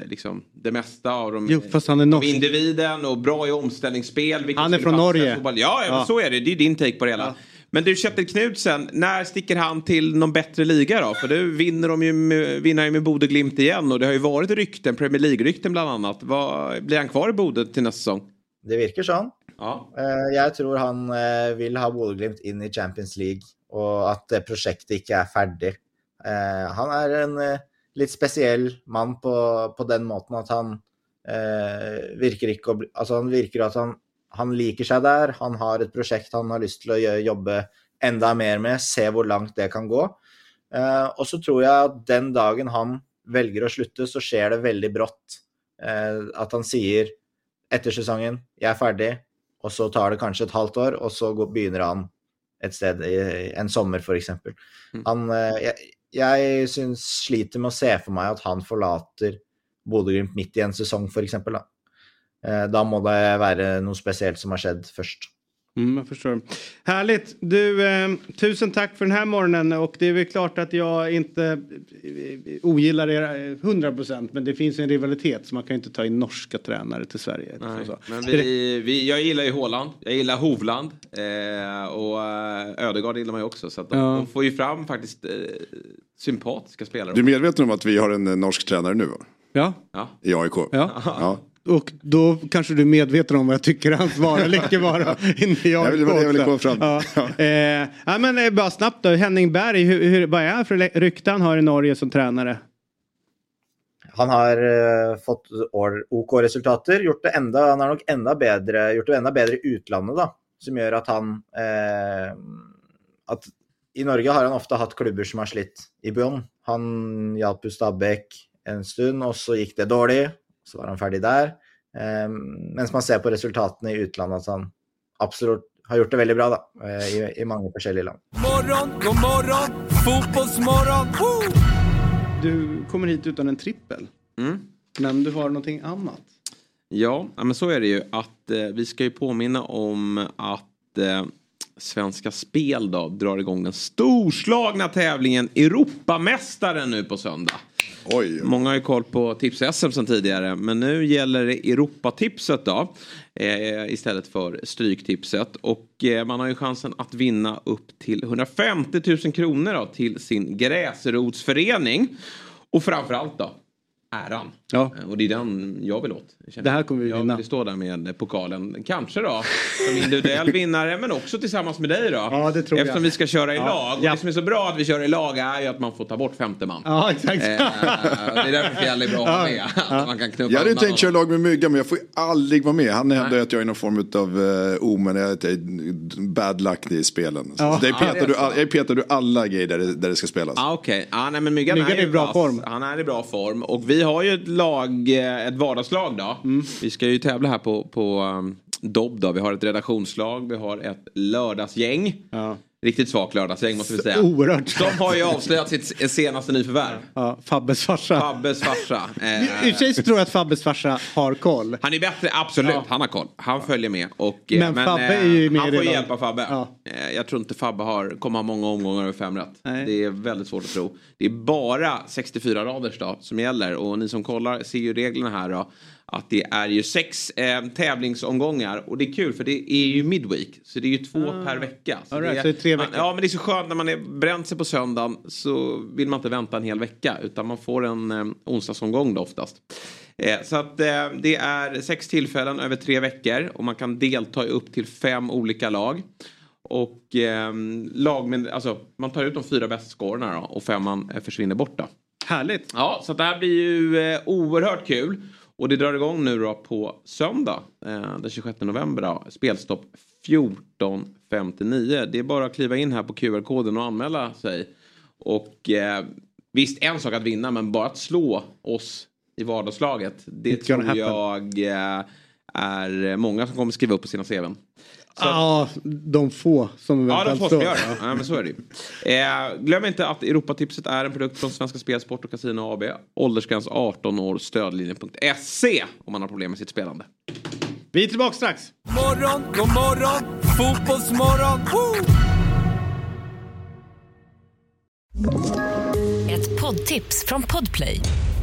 liksom, det mesta av, de, Jo, fast han är av norsk. individen och bra i omställningsspel. Han är från Norge. Ja, ja, Ja. så är det. Det är din take på det hela. Men du Kjetil Knutsen, när sticker han till någon bättre liga då? För nu vinner de ju med, vinner ju med Bode Glimt igen och det har ju varit rykten, Premier League-rykten bland annat. Vad, blir han kvar i Bode till nästa säsong? Det virker sånn. Ja. Eh, Jeg tror han eh, vil ha Bodø-Glimt inn i Champions League, og at det prosjektet ikke er ferdig. Eh, Han er en litt spesiell mann på, på den måten at han eh, virker ikke å bli Altså, han virker at han, han liker seg der, han har et prosjekt han har å gjøre, jobbe enda mer med, se hvor langt det kan gå. Eh, og så tror jeg at den dagen han velger å slutte, så skjer det veldig brått. Eh, at han sier etter sesongen 'jeg er ferdig', og så tar det kanskje et halvt år, og så går, begynner han et sted en sommer, f.eks. Han eh, Jeg, jeg syns sliter med å se for meg at han forlater Bodø-Glimt midt i en sesong, f.eks. Da. Eh, da må det være noe spesielt som har skjedd først. Mm, jag förstår. Härligt. Du, eh, tusen tack för den här morgonen. Och det är väl klart att jag inte eh, ogillar er eh, 100% men det finns en rivalitet så man kan ju inte ta in norska tränare till Sverige. Nej, men vi, vi, jag gillar ju Håland, jag gillar Hovland eh, och eh, Ödegaard gillar man ju också. Så de, Ja. de får ju fram faktiskt eh, sympatiska spelare. Du är medveten om att vi har en eh, norsk tränare nu va? Ja. Ja. I AIK? Ja. ja. Och då kanske du är medveten om vad jag tycker hans vara [LAUGHS] eller icke vara. Inte jag Jag vill- det var det jag också. komma fram. Ja. Eh, ja, men eh, bara snabbt då. Henning Berg, hur, hur, vad är han för rykte han har i Norge som tränare? Han har eh, fått år, OK resultater, gjort det enda, han har nok enda bedre, gjort det enda bedre i utlandet, da, som gjør at han eh, at I Norge har han ofte hatt klubber som har slitt i bunn. Han hjalp jo Stabæk en stund, og så gikk det dårlig. Så var han ferdig der. Eh, mens man ser på resultatene i utlandet at han absolutt har gjort det veldig bra da, eh, i, i mange forskjellige land. Morgon, god morgon, fotbollsmorgon. Woo! Du kommer hit utan en trippel. Mm. Men du har någonting annat. Ja, ja, men så är det ju att eh, vi ska ju påminna om att eh, Svenska Spel då drar igång den storslagna tävlingen Europamästaren nu på söndag. Oj. Många har ju koll på tips-SM sedan tidigare men nu gäller det Europatipset då eh, istället för Stryktipset och eh, man har ju chansen att vinna upp till 150 000 kronor då, till sin gräsrotsförening och framförallt då äran. Ja. Eh, Och det är den jag vill åt. Jag Det här kommer vi jag vinna. vill stå där med pokalen. Kanske då som individuell vinnare men också tillsammans med dig då. Ja, det tror jag. Eftersom vi ska köra i Ja. lag. Och Ja. det som är så bra att vi kör i lag är ju att man får ta bort femte man. Ja, exakt. Eh, det är därför Fjäll är bra att ha med. [LAUGHS] Att man kan knuffa Jag hade tänkt köra honom. lag med Mygga men jag får aldrig vara med. Han hävdar att jag är någon form av uh, omen, jag är bad luck i spelen. Ja. Så där Ja, det petar är du, så. all, jag petar du alla grejer där det, där det ska spelas. Ah, Okej, ah, nej men Myggan, Myggan är, är i bra vass. form. Han är i bra form. Och vi har ju ett lag, eh, ett vardagslag då. Mm. Vi ska ju tävla här på, på um, Dobb då. Vi har ett redaktionslag, vi har ett lördagsgäng. Riktigt svagt lördagsgäng måste vi säga. Oerhört. Som har ju avslöjat sitt senaste nyförvärv. Ja, Fabbes farsa. Fabbes farsa. [LAUGHS] I och för sig så tror jag att Fabbes farsa har koll. Han är bättre, absolut. Ja. Han har koll. Han följer med. Och, eh, Men Fabbe är ju med Han får det hjälp av laget. Fabbe. Ja. Eh, Jag tror inte Fabbe har, kommer ha många omgångar över fem rätt. Nej. Det är väldigt svårt att tro. Det är bara 64 raders då som gäller. Och ni som kollar ser ju reglerna här då. Att det är ju sex eh, tävlingsomgångar. Och det är kul för det är ju midweek. Så det är ju två per vecka. All right, det är, så det är tre man- veckor. Ja men det är så skönt när man är bränt sig på söndagen. Så vill man inte vänta en hel vecka. Utan man får en eh, onsdagsomgång då oftast. Eh, så att eh, det är sex tillfällen över tre veckor. Och man kan delta i upp till fem olika lag. Och eh, lag med, alltså, man tar ut de fyra bästa scorerna då, och femman eh, försvinner borta. Härligt. Ja, så det här blir ju eh, oerhört kul. Och det drar igång nu då på söndag eh, den 26 november. Då. Spelstopp 14.59. Det är bara att kliva in här på QR-koden och anmäla sig. Och eh, visst, en sak att vinna men bara att slå oss i vardagslaget. Det It's tror jag eh, är många som kommer skriva upp på sina CVn. Ja, de få som Ja, de ska står. göra. Ja, men så är det. Eh, glöm inte att Europatipset är en produkt från Svenska Spel, Sport och Casino AB. Åldersgräns 18 år, stödlinjen.se om man har problem med sitt spelande. Vi är tillbaka strax. Morgon, god morgon, fotbollsmorgon. Woo! Ett poddtips från Podplay.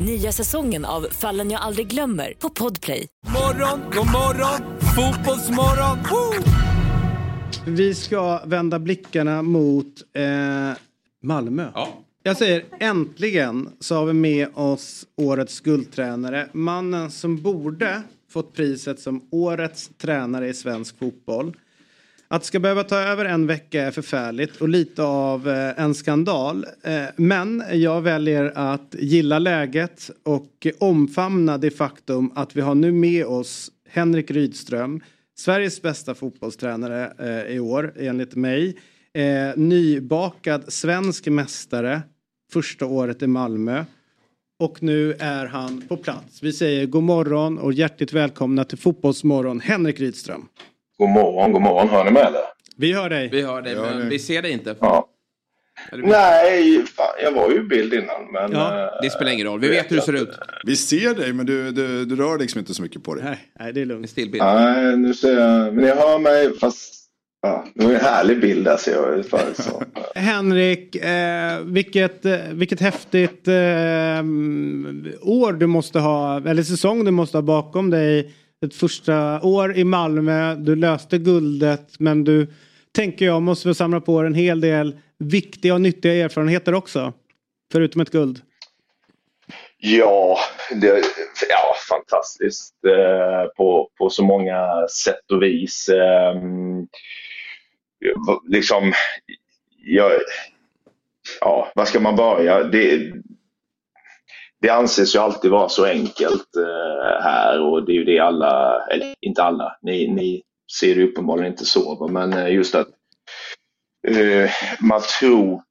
Nya säsongen av Fallen jag aldrig glömmer på Podplay. Morgon, god morgon, fotbollsmorgon. Woo! Vi ska vända blickarna mot eh, Malmö. Jag säger äntligen så har vi med oss årets guldtränare. Mannen som borde fått priset som årets tränare i svensk fotboll. Att det ska behöva ta över en vecka är förfärligt och lite av eh, en skandal. Eh, men jag väljer att gilla läget och omfamna det faktum att vi har nu med oss Henrik Rydström, Sveriges bästa fotbollstränare eh, i år enligt mig. Nybakad svensk mästare första året i Malmö. Och nu är han på plats. Vi säger god morgon och hjärtligt välkomna till Fotbollsmorgon Henrik Rydström. God morgon, god morgon. Hör ni med eller? Vi hör dig. Vi hör dig, men vi ser dig inte. Ja. Nej, fan, jag var ju i bild innan. Men, eh, Det spelar ingen roll, vi vet hur du ser ut. Vi ser dig men du, du, du rör liksom inte så mycket på dig. Nej, nej det är lugnt. Stillbild. Nej, nu ser jag. Men jag hör mig fast... Ja, det var en härlig bild ser jag. För, så. [LAUGHS] Henrik, eh, vilket, eh, vilket häftigt eh, år du måste ha, eller säsong du måste ha bakom dig. Ett första år i Malmö, du löste guldet men du tänker jag måste väl samla på dig en hel del viktiga och nyttiga erfarenheter också. Förutom ett guld. Ja, det, ja fantastiskt eh, på, på så många sätt och vis. Eh, liksom, jag, ja, var ska man börja? Det, det anses ju alltid vara så enkelt eh, här och det är ju det alla, eller inte alla, ni, ni ser det uppenbarligen inte så, men eh, just att eh, man tror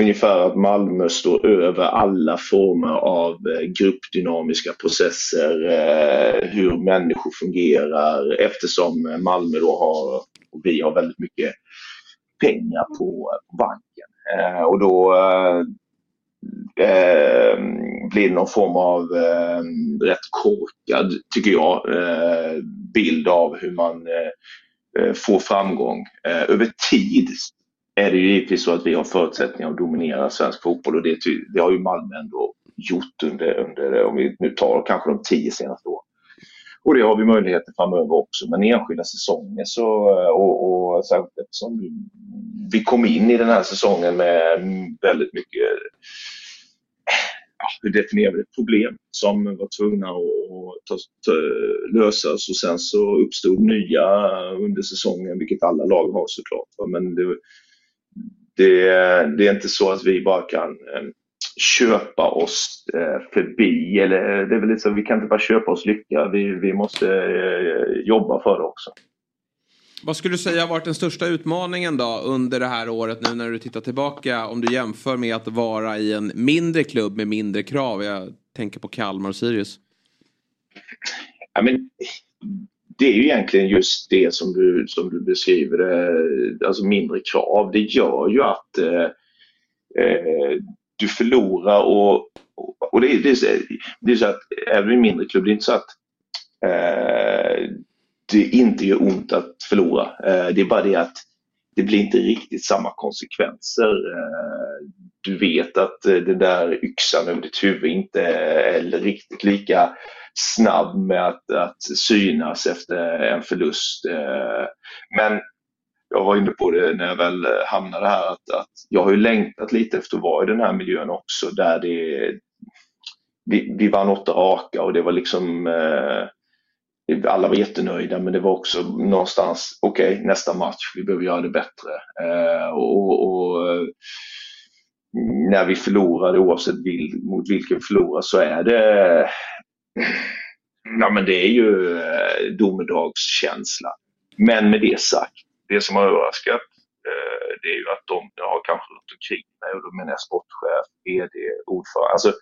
ungefär att Malmö står över alla former av eh, gruppdynamiska processer, eh, hur människor fungerar eftersom Malmö då har, och vi har väldigt mycket pengar på, banken. Eh, och då eh, eh, blir det någon form av eh, rätt korkad, tycker jag, eh, bild av hur man eh, eh, får framgång. Eh, över tid är det ju givetvis så att vi har förutsättningar att dominera svensk fotboll och det, det har ju Malmö ändå gjort under, under, om vi nu tar kanske de tio senaste åren. Och det har vi möjligheter framöver också. Men enskilda säsonger så, eh, och, och särskilt eftersom vi kom in i den här säsongen med väldigt mycket hur definierar vi det, problem som var tvungna att ta, ta, lösas och sen så uppstod nya under säsongen, vilket alla lag har såklart. va. Men det, det, det är inte så att vi bara kan eh, köpa oss eh, förbi, eller eh, det är väl liksom, vi kan inte bara köpa oss lycka, vi, vi måste jobba för det också. Vad skulle du säga har varit den största utmaningen då under det här året nu när du tittar tillbaka om du jämför med att vara i en mindre klubb med mindre krav? Jag tänker på Kalmar och Sirius. Ja, men, det är ju egentligen just det som du, som du beskriver, eh, alltså mindre krav. Det gör ju att eh, eh du förlorar och, och det, är- det, är, så- det är så att även i en mindre klubb, det är inte så att eh, det inte gör ont att förlora. Eh, det är bara det att det blir inte riktigt samma konsekvenser. Eh, du vet att eh, den där yxan över ditt huvud inte är riktigt lika snabb med att, att synas efter en förlust. Eh, men jag var inne på det när jag väl hamnade här att, att jag har ju längtat lite efter att vara i den här miljön också där det vi, vi vann åtta raka och det var liksom eh, alla var jättenöjda men det var också någonstans, okej okay, nästa match, vi behöver göra det bättre. Eh, och, och, eh, när vi förlorade, oavsett vil, mot vilken förlorar, så är det Ja men det är ju eh, domedagskänsla. Men med det sagt, det som har överraskat eh, det är ju att de jag har kanske runt omkring mig och då menar jag sportchef, VD, ordförande. Alltså,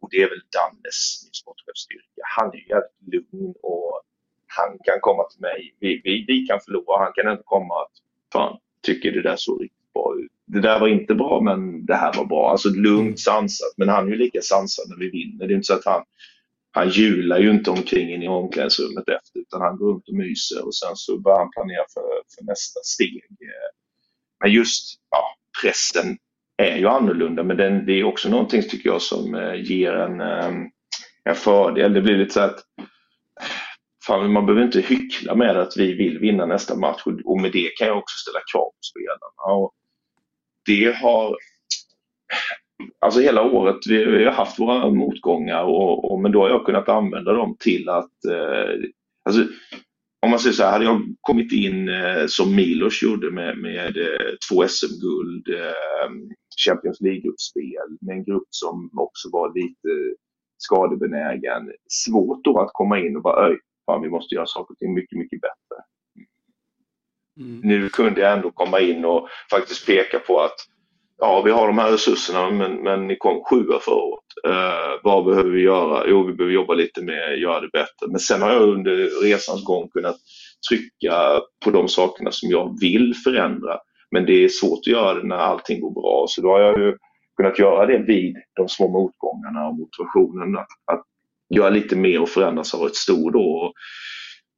och det är väl Dannes sportchefsstyrka. Han är jävligt lugn och han kan komma till mig. Vi, vi, vi kan förlora, han kan inte komma att fan, tycker det där såg riktigt bra ut. Det där var inte bra men det här var bra. Alltså lugnt sansat. Men han är ju lika sansad när vi vinner. Det är inte så att han han hjular ju inte omkring in i omklädningsrummet efter utan han går runt och myser och sen så börjar han planera för, för nästa steg. Men just ja, pressen är ju annorlunda men den, det är också någonting tycker jag som eh, ger en, ehm, en fördel. Det blir lite så att fan, man behöver inte hyckla med att vi vill vinna nästa match och med det kan jag också ställa krav på spelarna. Och det har Alltså hela året, vi, vi har haft våra motgångar och, och, men då har jag kunnat använda dem till att eh, alltså, om man säger så här, hade jag kommit in eh, som Milos gjorde med, med eh, två SM-guld, eh, Champions League-gruppspel med en grupp som också var lite skadebenägen. Svårt då att komma in och bara öj, fan vi måste göra saker och ting mycket, mycket bättre. Mm. Nu kunde jag ändå komma in och faktiskt peka på att ja, vi har de här resurserna men, men ni kom sjua förra året. Eh, vad behöver vi göra? Jo, vi behöver jobba lite med att göra det bättre. Men sen har jag under resans gång kunnat trycka på de sakerna som jag vill förändra. Men det är svårt att göra det när allting går bra. Så då har jag ju kunnat göra det vid de små motgångarna och motivationen. Att, att göra lite mer och förändras har varit stor då.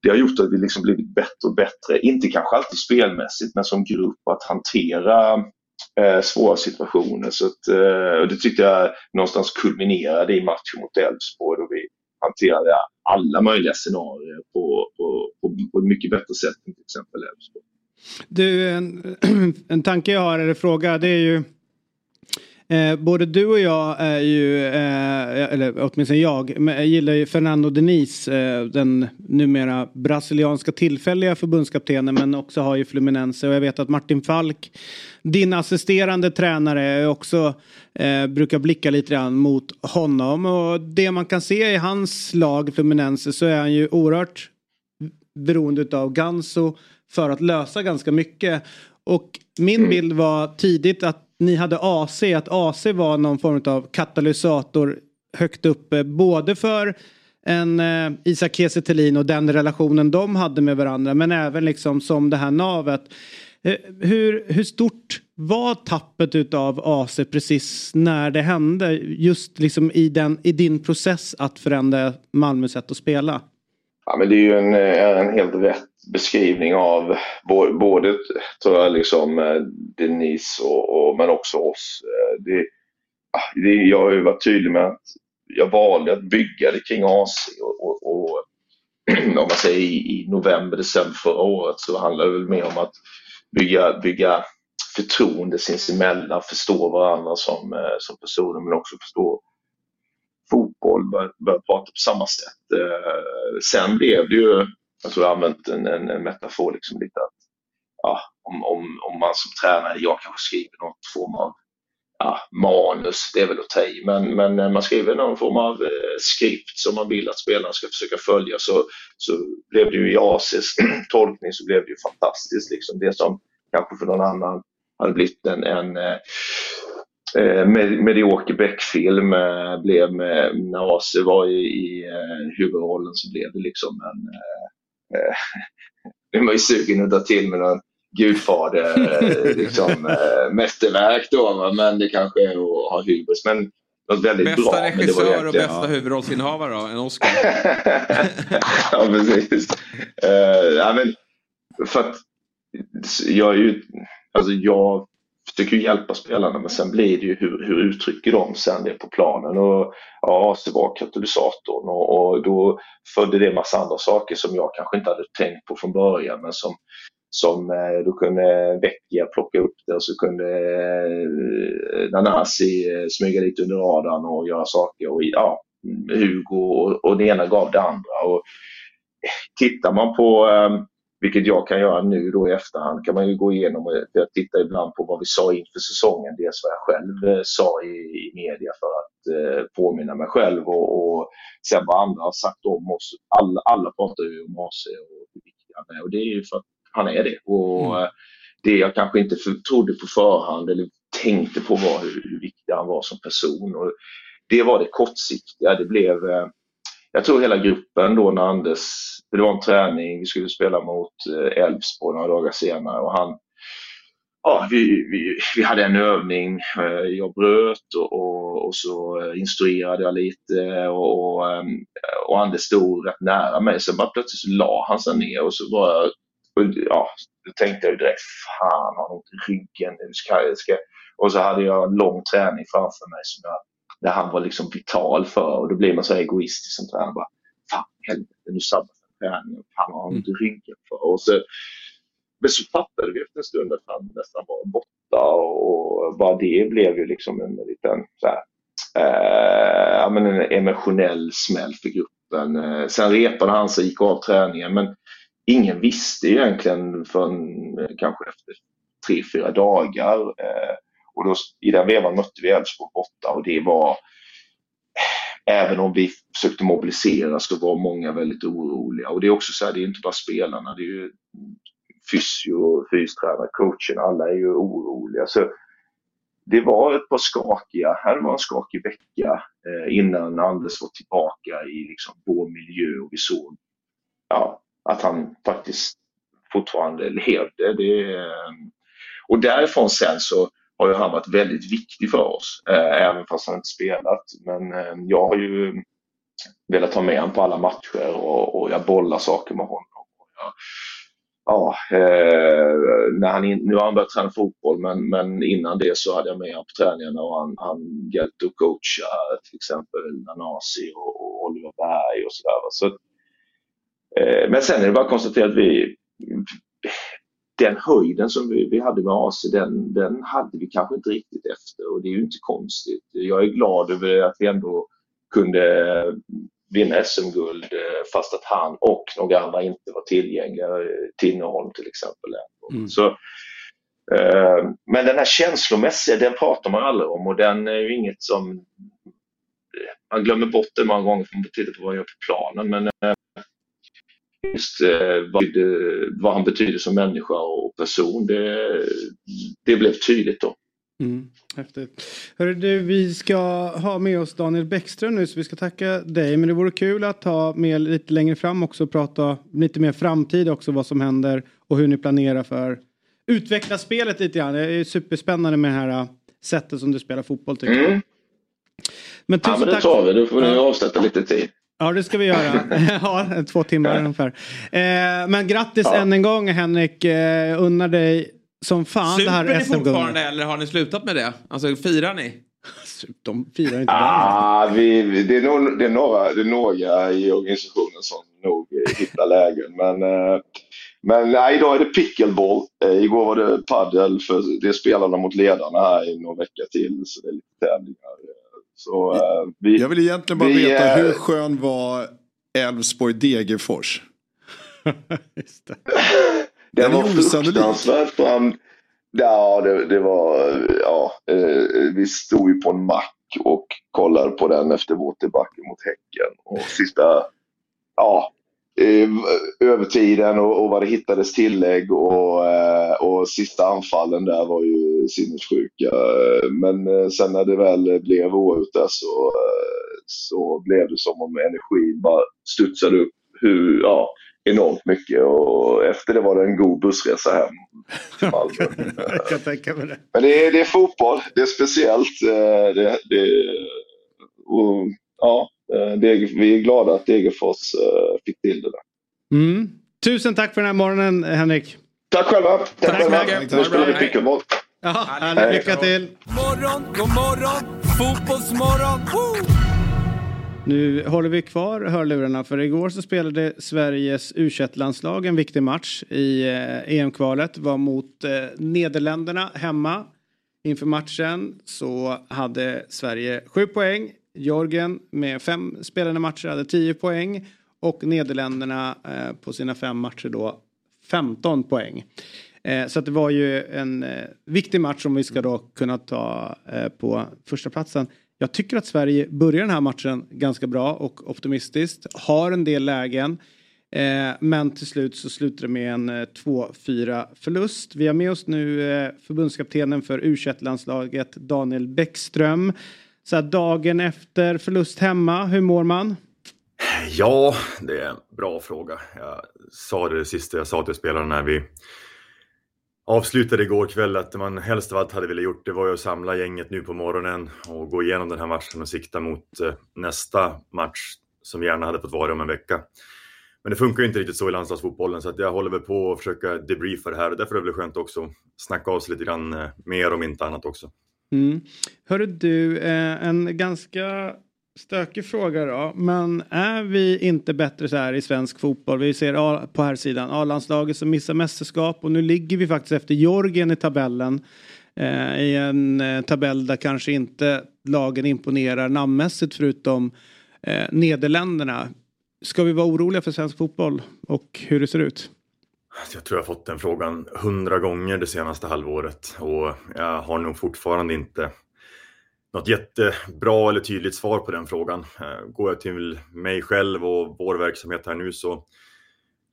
Det har gjort att vi liksom blivit bättre och bättre. Inte kanske alltid spelmässigt men som grupp att hantera eh, svåra situationer. Så att, eh, det tyckte jag någonstans kulminerade i matchen mot Elfsborg då vi hanterade alla möjliga scenarier på, på, på, på ett mycket bättre sätt än till exempel Elfsborg. Du, en, [CLEARS THROAT] en tanke jag har eller fråga det är ju Eh, både du och jag är ju, eh, eller åtminstone jag, jag gillar ju Fernando Denis, eh, den numera brasilianska tillfälliga förbundskaptenen men också har ju Fluminense och jag vet att Martin Falk, din assisterande tränare, också eh, brukar blicka lite grann mot honom och det man kan se i hans lag Fluminense så är han ju oerhört beroende av Ganso för att lösa ganska mycket. Och min [CLEARS THROAT] bild var tidigt att ni hade AC, att AC var någon form av katalysator högt uppe. Både för en eh, Isak Kiese och den relationen de hade med varandra. Men även liksom som det här navet. Eh, hur, hur stort var tappet utav AC precis när det hände? Just liksom i, den, i din process att förändra Malmös sätt att spela. Ja, men det är ju en, eh, en helt rätt beskrivning av både, tror jag, liksom eh, Denise och, och men också oss. Eh, det, ah, det, jag har ju varit tydlig med att jag valde att bygga det kring AC och, och, och [CLEARS THROAT] om man säger i, november, december förra året så handlar det väl mer om att bygga, bygga förtroende sinsemellan, förstå varandra som, eh, som personer men också förstå fotboll, börja, börja prata på samma sätt. sen blev det ju jag tror jag använt en, en, en metafor liksom lite att ja, om, om, om man som tränare, jag kanske skriver någon form av ja, manus, det är väl att ta i, men, men man skriver någon form av eh, skript som man vill att spelarna ska försöka följa så, så blev det ju i ACs [CLEARS THROAT] tolkning så blev det ju fantastiskt. Liksom. Det som kanske för någon annan hade blivit en, en eh, eh med, medioker Beck-film eh, blev med, när AC var i, i eh, huvudrollen så blev det liksom en Eh, [LAUGHS] nu är man ju sugen att dra till med någon gudfader, eh, liksom, [LAUGHS] mästerverk då, va? men det kanske är att ha hybris. Men något väldigt bästa bra. regissör och bästa ja. huvudrollsinnehavare då, en Oscar. [LAUGHS] ja, precis. Uh, ja, men för att jag är ju, alltså jag försöker ju hjälpa spelarna men sen blir det ju hur, hur uttrycker de sen det på planen och ja, AC var katalysatorn och, och då födde det massa andra saker som jag kanske inte hade tänkt på från början men som som eh, då kunde Vecchia plocka upp det och så kunde eh, Nanasi eh, smyga lite under radarn och göra saker. Och, ja, Hugo och, och det ena gav det andra. Och tittar man på, ehm, vilket jag kan göra nu då i efterhand, kan man ju gå igenom och jag tittar ibland på vad vi sa inför säsongen, dels vad jag själv sa i, i media för att eh, påminna mig själv och, och sen vad andra har sagt om oss. Alla, alla pratar ju om AC och hur viktiga han är och det är ju för att han är det. Och mm. Det jag kanske inte för, trodde på förhand eller tänkte på var hur, hur viktig han var som person. Och det var det kortsiktiga. Det blev, eh, jag tror hela gruppen då när Anders, det var en träning, vi skulle spela mot eh, Elfsborg några dagar senare och han Ja, vi, vi, vi hade en övning, eh, jag bröt och, och, och så eh, instruerade jag lite och, och, ehm, och Anders stod rätt nära mig. Sen bara plötsligt så la han sig ner och så var jag och, ja, då tänkte jag direkt, fan har ont i ryggen nu ska ska... Och så hade jag en lång träning framför mig som jag, där han var liksom vital för och då blir man så egoistisk tränare. Bara, fan helvete, nu sabbar jag träningen. Fan har han ont i ryggen för? Och så, men så fattade vi efter en stund att han nästan var borta och bara det blev ju liksom en liten så här, eh, ja, men en emotionell smäll för gruppen. Eh, sen repade han sig, gick av träningen men ingen visste egentligen förrän eh, kanske efter tre, fyra dagar. Eh, och då, I den vevan mötte vi Elfsborg borta och det var Även om vi försökte mobilisera så var många väldigt oroliga. Och det är också så här, det är inte bara spelarna, det är ju fysio, fystränare, coachen, alla är ju oroliga. Så det var ett par skakiga, här var en skakig vecka eh, innan Anders var tillbaka i liksom vår miljö och vi såg ja, att han faktiskt fortfarande levde. Det, eh, och därifrån sen så har ju han varit väldigt viktig för oss, eh, även fast han inte spelat. Men eh, jag har ju velat ha med honom på alla matcher och, och jag bollar saker med honom. Jag, ja, eh, när han in, nu har han börjat träna fotboll men, men innan det så hade jag med honom på träningarna och han, han hjälpte att coacha till exempel Nanasi och, och Oliver Berg och sådär. Så Eh, men sen är det bara att konstatera att vi, den höjden som vi, vi hade med AC, den, den hade vi kanske inte riktigt efter och det är ju inte konstigt. Jag är glad över att vi ändå kunde vinna SM-guld eh, fast att han och några andra inte var tillgängliga. Tinnerholm till exempel. Mm. Så, eh, men den här känslomässiga, den pratar man aldrig om och den är ju inget som man glömmer bort det många gånger för man tittar på vad han gör på planen. Men eh, vad, vad, han betyder som människa och person, det, det blev tydligt då. Mm, häftigt. Hörru du, vi ska ha med oss Daniel Bäckström nu så vi ska tacka dig. Men det vore kul att ta med lite längre fram också och prata lite mer framtid också vad som händer och hur ni planerar för utveckla spelet lite grann. Det är superspännande med det här äh, sättet som du spelar fotboll tycker mm. jag. Men tusen ja, men det tar vi. Då får ni avsätta lite tid. Ja, det ska vi göra. [LAUGHS] ja, två timmar ungefär. Eh, men grattis ja. än en gång Henrik. Eh, unnar dig som fan Super det här SM-guldet. ni fortfarande eller har ni slutat med det? Alltså firar ni? [LAUGHS] De firar inte ah, vi, det, är nog, det, är några, det är några i organisationen som nog hittar lägen. Men, eh, men nej, idag är det pickleball. Eh, igår var det paddel för det är spelarna mot ledarna här i någon vecka till. Så det är lite tävlingar. Så, uh, vi, jag vill egentligen bara vi, veta hur skön var Elfsborg Degerfors? [LAUGHS] Just det. det var fruktansvärt. Han, ja, det, det, var, ja, eh, vi stod ju på en mack och kollade på den efter Waterbacken mot Häcken. Och sista, ja, övertiden och, och vad det hittades tillägg och, eh, och sista anfallen där var ju sinnessjuka. Men eh, sen när det väl blev oavgjort där så, så blev det som om energin bara studsade upp hur, ja, enormt mycket och efter det var det en god bussresa hem till [LAUGHS] Malmö. Jag kan tänka mig det. Men det är, det är fotboll, det är speciellt. Det, det, och, ja, Eh, vi är glada att Degerfors eh, fick till det där. Mm. Tusen tack för den här morgonen Henrik. Tack själva. Tack, Tack själva. Nu spelar vi pickleball. Ja, härligt. lycka till. Morgon, god morgon, fotbollsmorgon. Woo! Nu håller vi kvar hörlurarna för igår så spelade Sveriges u landslag en viktig match i eh, EM-kvalet. Var mot eh, Nederländerna hemma. Inför matchen så hade Sverige sju poäng. Georgien med fem spelade matcher hade 10 poäng. Och Nederländerna eh, på sina fem matcher då 15 poäng. Eh, så att det var ju en eh, viktig match som vi ska då kunna ta eh, på första platsen. Jag tycker att Sverige börjar den här matchen ganska bra och optimistiskt. Har en del lägen. Eh, men till slut så slutar det med en eh, 2-4 förlust. Vi har med oss nu eh, förbundskaptenen för u landslaget Daniel Bäckström. Så här, dagen efter förlust hemma, hur mår man? Ja, det är en bra fråga. Jag sa det, det sista jag sa till spelarna när vi avslutade igår kväll att det man helst av allt hade velat gjort det var ju att samla gänget nu på morgonen och gå igenom den här matchen och sikta mot eh, nästa match som gärna hade fått vara om en vecka. Men det funkar ju inte riktigt så i landslagsfotbollen så att jag håller väl på att försöka debriefa det här och därför är det väl skönt också att snacka av sig lite grann eh, mer om inte annat också. Mm. Hörru du, eh, en ganska stökig fråga då. Men är vi inte bättre så här i svensk fotboll? Vi ser på här sidan A-landslaget som missar mästerskap och nu ligger vi faktiskt efter Georgien i tabellen. Eh, I en eh, tabell där kanske inte lagen imponerar namnmässigt förutom eh, Nederländerna. Ska vi vara oroliga för svensk fotboll och hur det ser ut? Alltså, jag tror jag har fått den frågan hundra gånger det senaste halvåret och jag har nog fortfarande inte något jättebra eller tydligt svar på den frågan. Eh, går jag till mig själv och vår verksamhet här nu så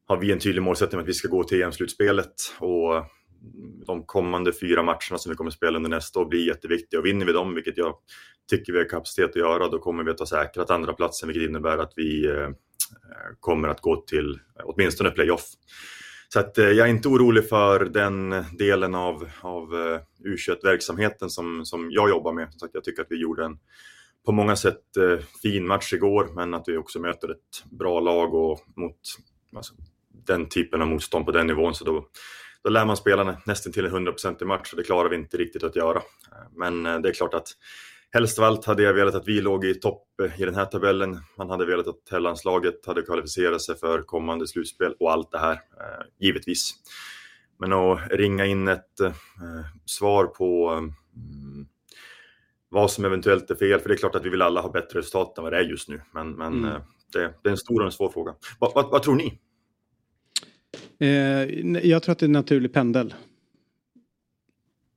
har vi en tydlig målsättning att vi ska gå till EM-slutspelet och de kommande fyra matcherna som vi kommer spela under nästa år blir jätteviktiga och vinner vi dem, vilket jag tycker vi har kapacitet att göra, då kommer vi att ha säkrat andra platsen, vilket innebär att vi eh, kommer att gå till åtminstone playoff. Så att, eh, jag är inte orolig för den delen av, av eh, U21-verksamheten som, som jag jobbar med. Så att jag tycker att vi gjorde en på många sätt eh, fin match igår, men att vi också möter ett bra lag och mot alltså, den typen av motstånd på den nivån. Så då, då lär man spelarna nästan till en 100% i match och det klarar vi inte riktigt att göra. Eh, men det är klart att Helst av allt hade jag velat att vi låg i topp i den här tabellen. Man hade velat att herrlandslaget hade kvalificerat sig för kommande slutspel och allt det här, eh, givetvis. Men att ringa in ett eh, svar på mm, vad som eventuellt är fel, för det är klart att vi vill alla ha bättre resultat än vad det är just nu. Men, men mm. eh, det, det, är en stor och en svår fråga. Va, va, vad tror ni? Eh, jag tror att det är en naturlig pendel.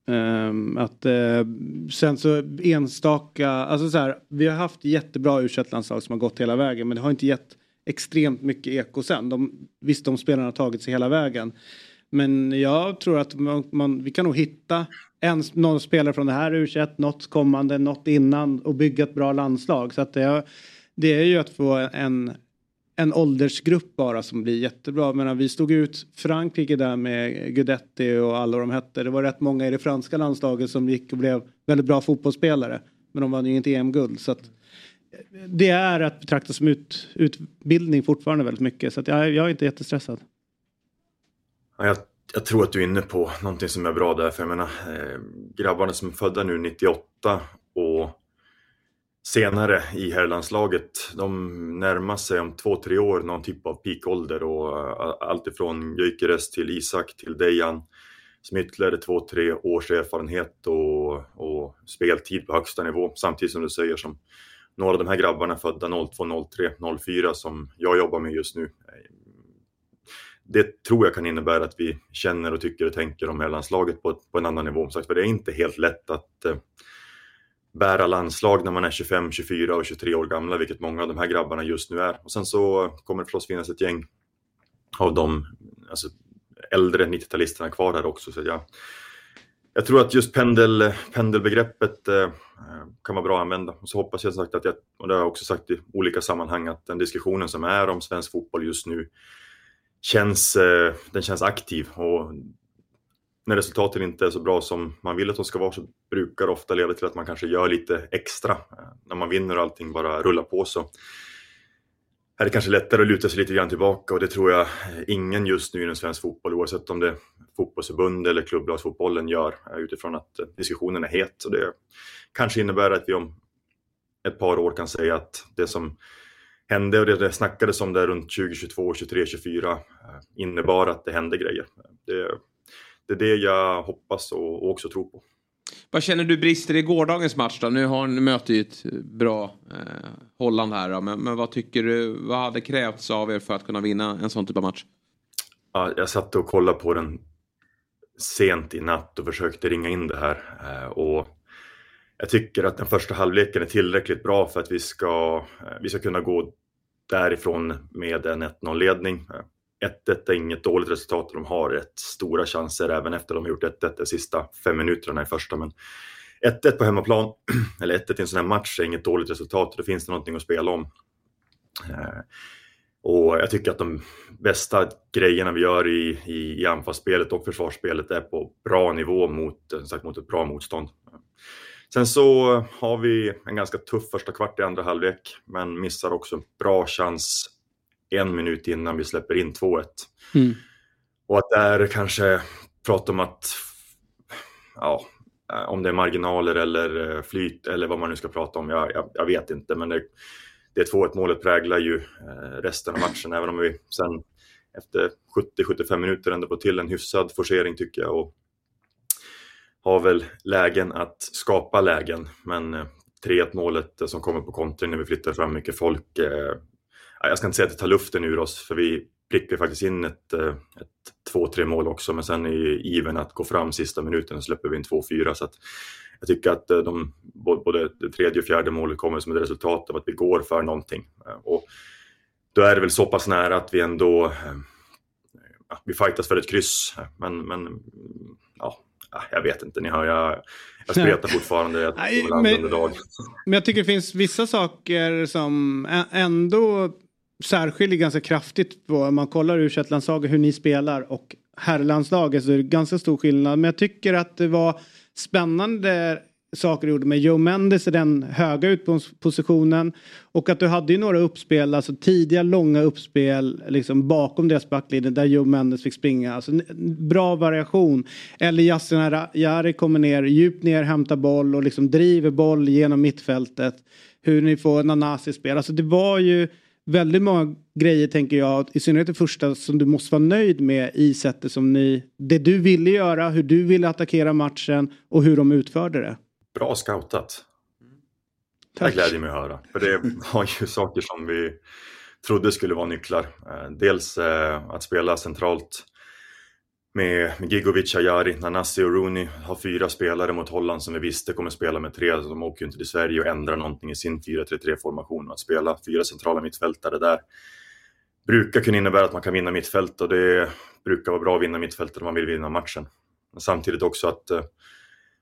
Um, att, uh, sen så enstaka, alltså så här, vi har haft jättebra u landslag som har gått hela vägen men det har inte gett extremt mycket eko sen. De, visst, de spelarna har tagit sig hela vägen. Men jag tror att man, man, vi kan nog hitta en, någon spelare från det här u något kommande, något innan och bygga ett bra landslag. Så att det, det är ju att få en, en åldersgrupp bara som blir jättebra. Men vi stod ut Frankrike där med Gudetti och alla de hette. Det var rätt många i det franska landslaget som gick och blev väldigt bra fotbollsspelare. Men de vann ju inte EM-guld. Så att eh, det är att betrakta som ut, utbildning fortfarande väldigt mycket. Så att jag, jag är inte jättestressad. Ja, jag, jag, tror att du är inne på någonting som är bra där. För jag menar, eh, grabbarna som är födda nu 98 och senare i herrlandslaget. De närmar sig om två, tre år någon typ av peakålder och eh, allt ifrån Gyökeres till Isak till Dejan som ytterligare två, tre års erfarenhet och, och speltid på högsta nivå. Samtidigt som du säger som några av de här grabbarna födda 02, 03, 04 som jag jobbar med just nu. Det tror jag kan innebära att vi känner och tycker och tänker om herrlandslaget på, på en annan nivå. Sagt, för det är inte helt lätt att eh, bära landslag när man är 25, 24 och 23 år gamla, vilket många av de här grabbarna just nu är. Och sen så kommer det förstås finnas ett gäng av de alltså, äldre 90-talisterna kvar här också. Så jag, jag tror att just pendel, pendelbegreppet eh, kan vara bra att använda. Och så hoppas jag sagt att jag, och det har jag också sagt i olika sammanhang, att den diskussionen som är om svensk fotboll just nu känns, eh, den känns aktiv. Och när resultaten inte är så bra som man vill att de ska vara så brukar det ofta leda till att man kanske gör lite extra. När man vinner och allting bara rullar på så är det kanske lättare att luta sig lite grann tillbaka och det tror jag ingen just nu inom svensk fotboll, oavsett om det är fotbollsförbund eller klubblagsfotbollen gör eh, utifrån att eh, diskussionen är het. Och det kanske innebär att vi om ett par år kan säga att det som hände och det, det snackades om där runt 2022, 23, 24 innebar att det hände grejer. Det, det är det jag hoppas och, och också tror på. Vad känner du brister i gårdagens match då? Nu har möter ju ett bra eh, Holland här då, men, men, vad tycker du, vad hade krävts av er för att kunna vinna en sån typ av match? Ja, jag satt och kollade på den sent i natt och försökte ringa in det här. Eh, och jag tycker att den första halvleken är tillräckligt bra för att vi ska, eh, vi ska kunna gå därifrån med en 1-0-ledning. 1-1 är inget dåligt resultat de har rätt stora chanser även efter de har gjort 1-1 de sista fem minuterna i första. Men 1-1 på hemmaplan, [CLEARS THROAT] eller 1-1 i en sån här match är inget dåligt resultat. Då finns det någonting att spela om. Eh, och jag tycker att de bästa grejerna vi gör i, i, i anfallsspelet och försvarsspelet är på bra nivå mot, sagt, mot ett bra motstånd. Sen så har vi en ganska tuff första kvart i andra halvlek, men missar också en bra chans en minut innan vi släpper in 2-1. Mm. Och att där kanske prata om att, ja, om det är marginaler eller eh, flyt eller vad man nu ska prata om, jag, jag, jag vet inte. Men det, det 2-1 målet präglar ju eh, resten av matchen, även om vi sen efter 70-75 minuter ändå får till en hyfsad forcering tycker jag. Och har väl lägen att skapa lägen, men 3-1 eh, målet som kommer på kontring när vi flyttar fram mycket folk jag ska inte säga att det tar luften ur oss, för vi prickar faktiskt in ett, eh, ett 2-3 mål också, men sen är given att gå fram sista minuten och släpper vi in 2-4. Så att jag tycker att eh, de, både det tredje och fjärde målet kommer som ett resultat av att vi går för någonting. Eh, och då är det väl så pass nära att vi ändå vi fightas för ett kryss, men, men ja, jag vet inte, ni hör, jag, jag spretar fortfarande. Jag Nej, men, men jag tycker det finns vissa saker som ändå särskiljer ganska kraftigt på om man kollar ur landslaget hur ni spelar och herrlandslaget så är det ganska stor skillnad. Men jag tycker att det var spännande saker du gjorde med Joe Mendes i den höga utgångspositionen. Och att du hade ju några uppspel, alltså tidiga långa uppspel liksom bakom deras backlinje där Joe Mendes fick springa. Alltså bra variation. Eller Yasin Jari kommer ner, djupt ner, hämtar boll och liksom driver boll genom mittfältet. Hur ni får Nanasi spel. Alltså det var ju väldigt många grejer tänker jag, i synnerhet det första som du måste vara nöjd med i sättet som ni, det du ville göra, hur du ville attackera matchen och hur de utförde det. Bra scoutat. Tack. Det gläder mig att höra. För det var ju [LAUGHS] saker som vi trodde skulle vara nycklar. Eh, dels eh, att spela centralt med Gigovic, Ajari, Nanasi och Rooney har fyra spelare mot Holland som vi visste kommer spela med tre. De åker ju inte till Sverige och ändrar någonting i sin 4-3-3-formation. Att spela fyra centrala mittfältare där brukar kunna innebära att man kan vinna mittfält och det brukar vara bra att vinna mittfältet om man vill vinna matchen. Men samtidigt också att uh,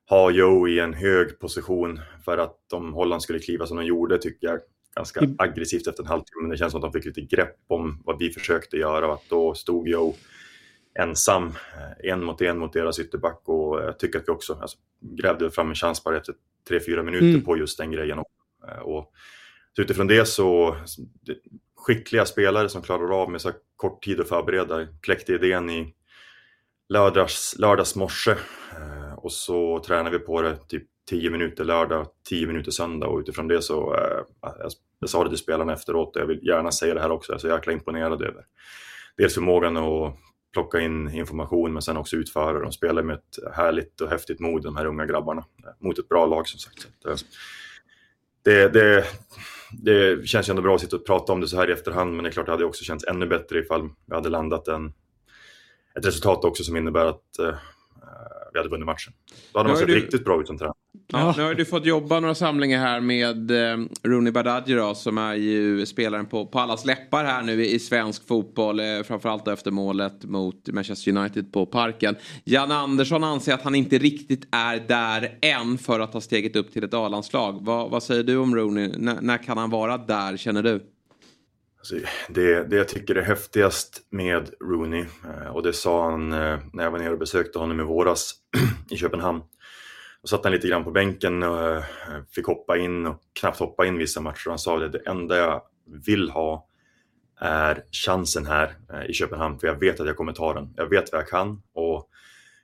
ha Joe i en hög position för att om Holland skulle kliva som de gjorde tycker jag ganska aggressivt efter en halvtimme. Men det känns som att de fick lite grepp om vad vi försökte göra och att då stod Joe ensam eh, en mot en mot deras ytterback och jag tycker att vi också alltså, grävde fram en chans bara efter 3-4 minuter mm. på just den grejen. Eh, och, så utifrån det så skickliga spelare som klarar av med så kort tid att förbereda kläckte idén i lördags, lördags morse eh, och så tränade vi på det typ 10 minuter lördag, 10 minuter söndag och utifrån det så, jag sa det till spelarna efteråt och jag vill gärna säga det här också, jag är så jäkla imponerad över dels förmågan att plocka in information men sen också utföra. De spelar med ett härligt och häftigt mod, de här unga grabbarna, mot ett bra lag som sagt. Eh, det, det, det känns ju ändå bra att sitta och prata om det så här i efterhand, men det är klart det hade också känts ännu bättre ifall vi hade landat en, ett resultat också som innebär att uh, vi hade vunnit matchen. Då hade man sett du... riktigt bra ut som tränare. Ja, nu har du fått jobba några samlingar här med eh, Rooney Badaji då, som är ju spelaren på, på allas läppar här nu i, i svensk fotboll. Eh, framförallt efter målet mot Manchester United på Parken. Jan Andersson anser att han inte riktigt är där än för att ha steget upp till ett A-landslag. Vad, vad säger du om Rooney? N när kan han vara där, känner du? Alltså, det, det jag tycker är häftigast med Rooney, eh, och det sa han eh, när jag var nere och besökte honom i våras [CLEARS THROAT] i Köpenhamn. Då satt han lite grann på bänken och fick hoppa in och knappt hoppa in vissa matcher. Han sa att det enda jag vill ha är chansen här eh, i Köpenhamn för jag vet att jag kommer ta den. Jag vet vad jag kan och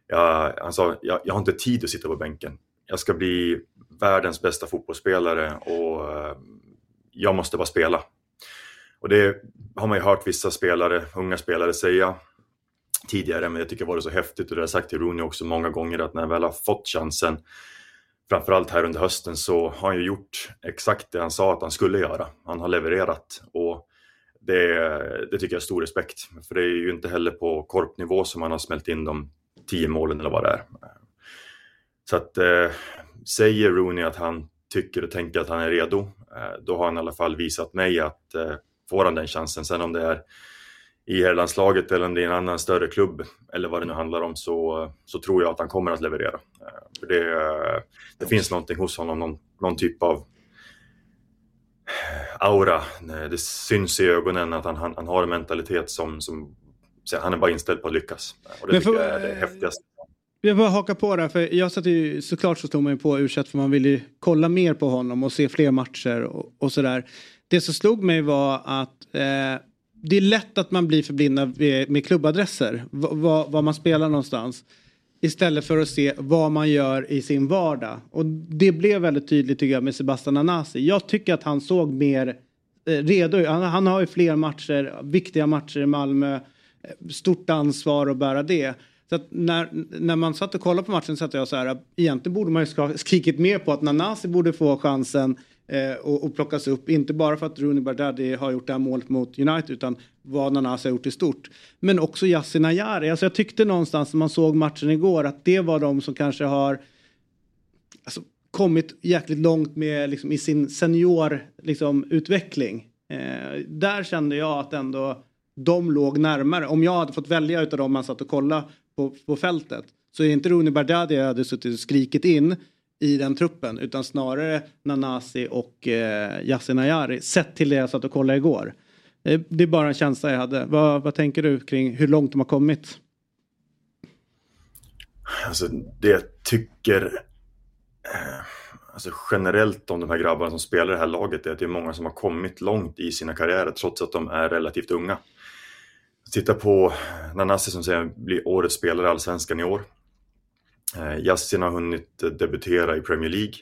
jag, han sa, jag, jag har inte tid att sitta på bänken. Jag ska bli världens bästa fotbollsspelare och eh, jag måste bara spela. Och det har man ju hört vissa spelare, unga spelare säga tidigare, men jag tycker det var så häftigt och det har jag sagt till Rooney också många gånger att när han väl har fått chansen, framförallt här under hösten, så har han ju gjort exakt det han sa att han skulle göra. Han har levererat och det, det tycker jag är stor respekt. För det är ju inte heller på korpnivå som han har smält in de tio målen eller vad det är. Så att eh, säger Rooney att han tycker och tänker att han är redo, eh, då har han i alla fall visat mig att eh, får han den chansen, sen om det är i herrlandslaget eller är en annan större klubb eller vad det nu handlar om så, så tror jag att han kommer att leverera. Eh, för det, det finns någonting hos honom, någon, någon typ av aura. Det syns i ögonen att han, han, han har en mentalitet som, som han är bara inställd på att lyckas. Och det Men tycker jag är det häftigaste. Jag bara haka på där, för jag satt ju, såklart så stod man ju på u för man ville ju kolla mer på honom och se fler matcher och, och sådär. Det som slog mig var att eh, det är lätt att man blir förblindad med, med klubbadresser, var man spelar någonstans. Istället för att se vad man gör i sin vardag. Och det blev väldigt tydligt tycker jag med Sebastian Anasi. Jag tycker att han såg mer eh, redo ut. han, han har ju fler matcher, viktiga matcher i Malmö. Eh, stort ansvar att bära det. Så att när, när man satt och kollade på matchen satt jag så här, egentligen borde man ju skrikit mer på att Nanasi borde få chansen eh, och, och plockas upp. Inte bara för att Rooney Bardghji har gjort det här målet mot United utan vad Nanasi har gjort i stort. Men också Yasin Ayari. Alltså jag tyckte någonstans när man såg matchen igår att det var de som kanske har alltså, kommit jäkligt långt med, liksom, i sin seniorutveckling. liksom, utveckling. Eh, där kände jag att ändå de låg närmare. Om jag hade fått välja utav dem man satt och kollade på, på fältet så är det inte Rooney Bardadi jag hade suttit och skrikit in i den truppen utan snarare Nanasi och eh, Yasin Ayari sett till det jag satt och kollade igår. Eh, det är bara en känsla jag hade. Vad, vad tänker du kring hur långt de har kommit? Alltså det jag tycker eh, alltså generellt om de här grabbarna som spelar i det här laget är att det är många som har kommit långt i sina karriärer trots att de är relativt unga. Titta på Nanasi som säger blir årets spelare i Allsvenskan i år. Eh, Yassin har hunnit eh, debutera i Premier League.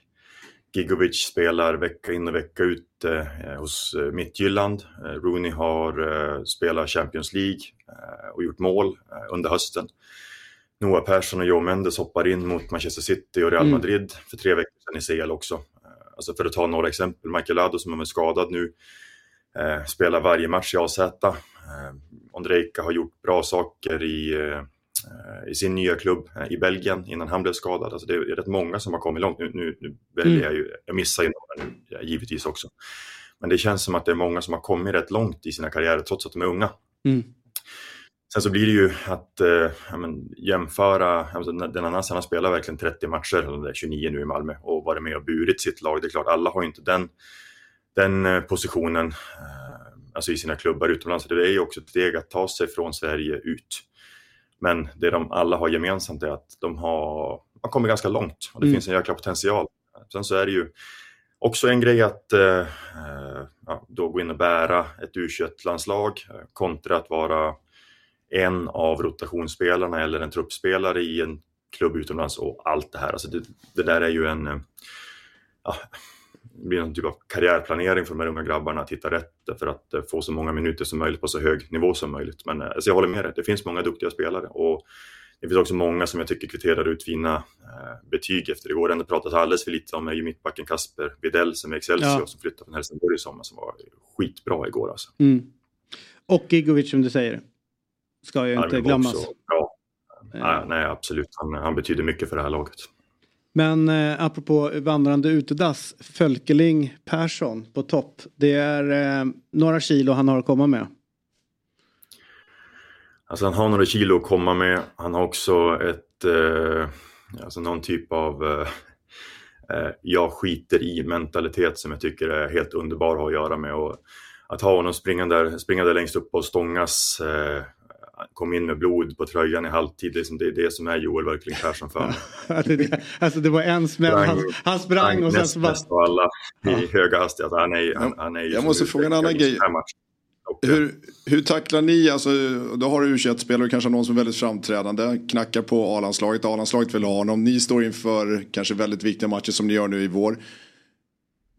Gigovic spelar vecka in och vecka ut eh, hos Midtjylland. Rooney har spelat Champions League och gjort mål under hösten. Noah Persson och Joe Mendes hoppar in mot Manchester City och Real Mm. Madrid för tre veckor sedan i CL också. Alltså för att ta några exempel, Michael Lado som är skadad nu, spelar varje match i AZ. Eh, Ondrejka har gjort bra saker i, i sin nya klubb eh, i Belgien innan han blev skadad. Alltså det är rätt många som har kommit långt. Nu, nu, nu väljer Mm. jag ju, jag missar ju några nu, givetvis också. Men det känns som att det är många som har kommit rätt långt i sina karriärer trots att de är unga. Mm. Sen så blir det ju att eh, men, jämföra, alltså, den annan han har spelat verkligen 30 matcher, eller det är 29 nu i Malmö, och varit med och burit sitt lag. Det är klart, alla har ju inte den, den eh, positionen eh, alltså i sina klubbar utomlands. Så Det är ju också ett steg att ta sig från Sverige ut. Men det de alla har gemensamt är att de har, har kommit ganska långt och det Mm. finns en jäkla potential. Sen så är det ju också en grej att eh, eh, ja, då gå in och bära ett U21-landslag eh, kontra att vara en av rotationsspelarna eller en truppspelare i en klubb utomlands och allt det här. Alltså det, det där är ju en, eh, ja, blir någon typ av karriärplanering för de här unga grabbarna att hitta rätt för att eh, få så många minuter som möjligt på så hög nivå som möjligt. Men eh, alltså jag håller med dig, det finns många duktiga spelare och det finns också många som jag tycker kvitterar ut fina eh, betyg efter igår. Det pratas alldeles för lite om är ju mittbacken Kasper Videll som är Excelsior Ja. som flyttade från Helsingborg i sommar som var skitbra igår alltså. Mm. Och Gigovic som du säger. Ska ju inte glömmas. Nej, nej, absolut. Han, han betyder mycket för det här laget. Men eh, apropå vandrande utedass, Fölkeling Persson på topp. Det är eh, några kilo han har att komma med. Alltså han har några kilo att komma med. Han har också ett, eh, alltså någon typ av eh, eh jag skiter i mentalitet som jag tycker är helt underbar att ha att göra med. Och att ha honom springa där, springa där längst upp och stångas, eh, kom in med blod på tröjan i halvtid, det är, som, det, är det som är Joel verkligen Persson för mig. [LAUGHS] alltså, det, det var en smäll, han, han sprang och sen näst så bara... av alla i höga hastigheter. Han är, han, han är Jag måste fråga en annan grej. här matchen. Hur, hur tacklar ni, alltså, då har du u spelare kanske någon som är väldigt framträdande, knackar på A-landslaget, A-landslaget vill ha honom, ni står inför kanske väldigt viktiga matcher som ni gör nu i vår.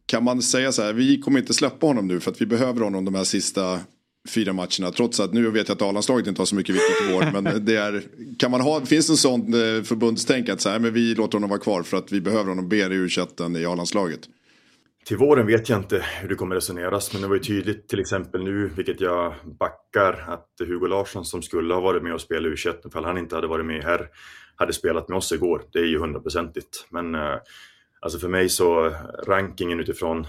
Kan man säga så här, vi kommer inte släppa honom nu för att vi behöver honom de här sista fyra matcherna. Trots att nu vet jag att A-landslaget inte har så mycket viktigt i vår. men det är, kan man ha, finns det en sån eh, förbundstänk att så här, men vi låter honom vara kvar för att vi behöver honom mer i u i A-landslaget? Till våren vet jag inte hur det kommer resoneras, men det var ju tydligt till exempel nu, vilket jag backar, att Hugo Larsson som skulle ha varit med och spelat u ifall han inte hade varit med här, hade spelat med oss igår. Det är ju hundraprocentigt. Men eh, alltså för mig så rankingen utifrån eh,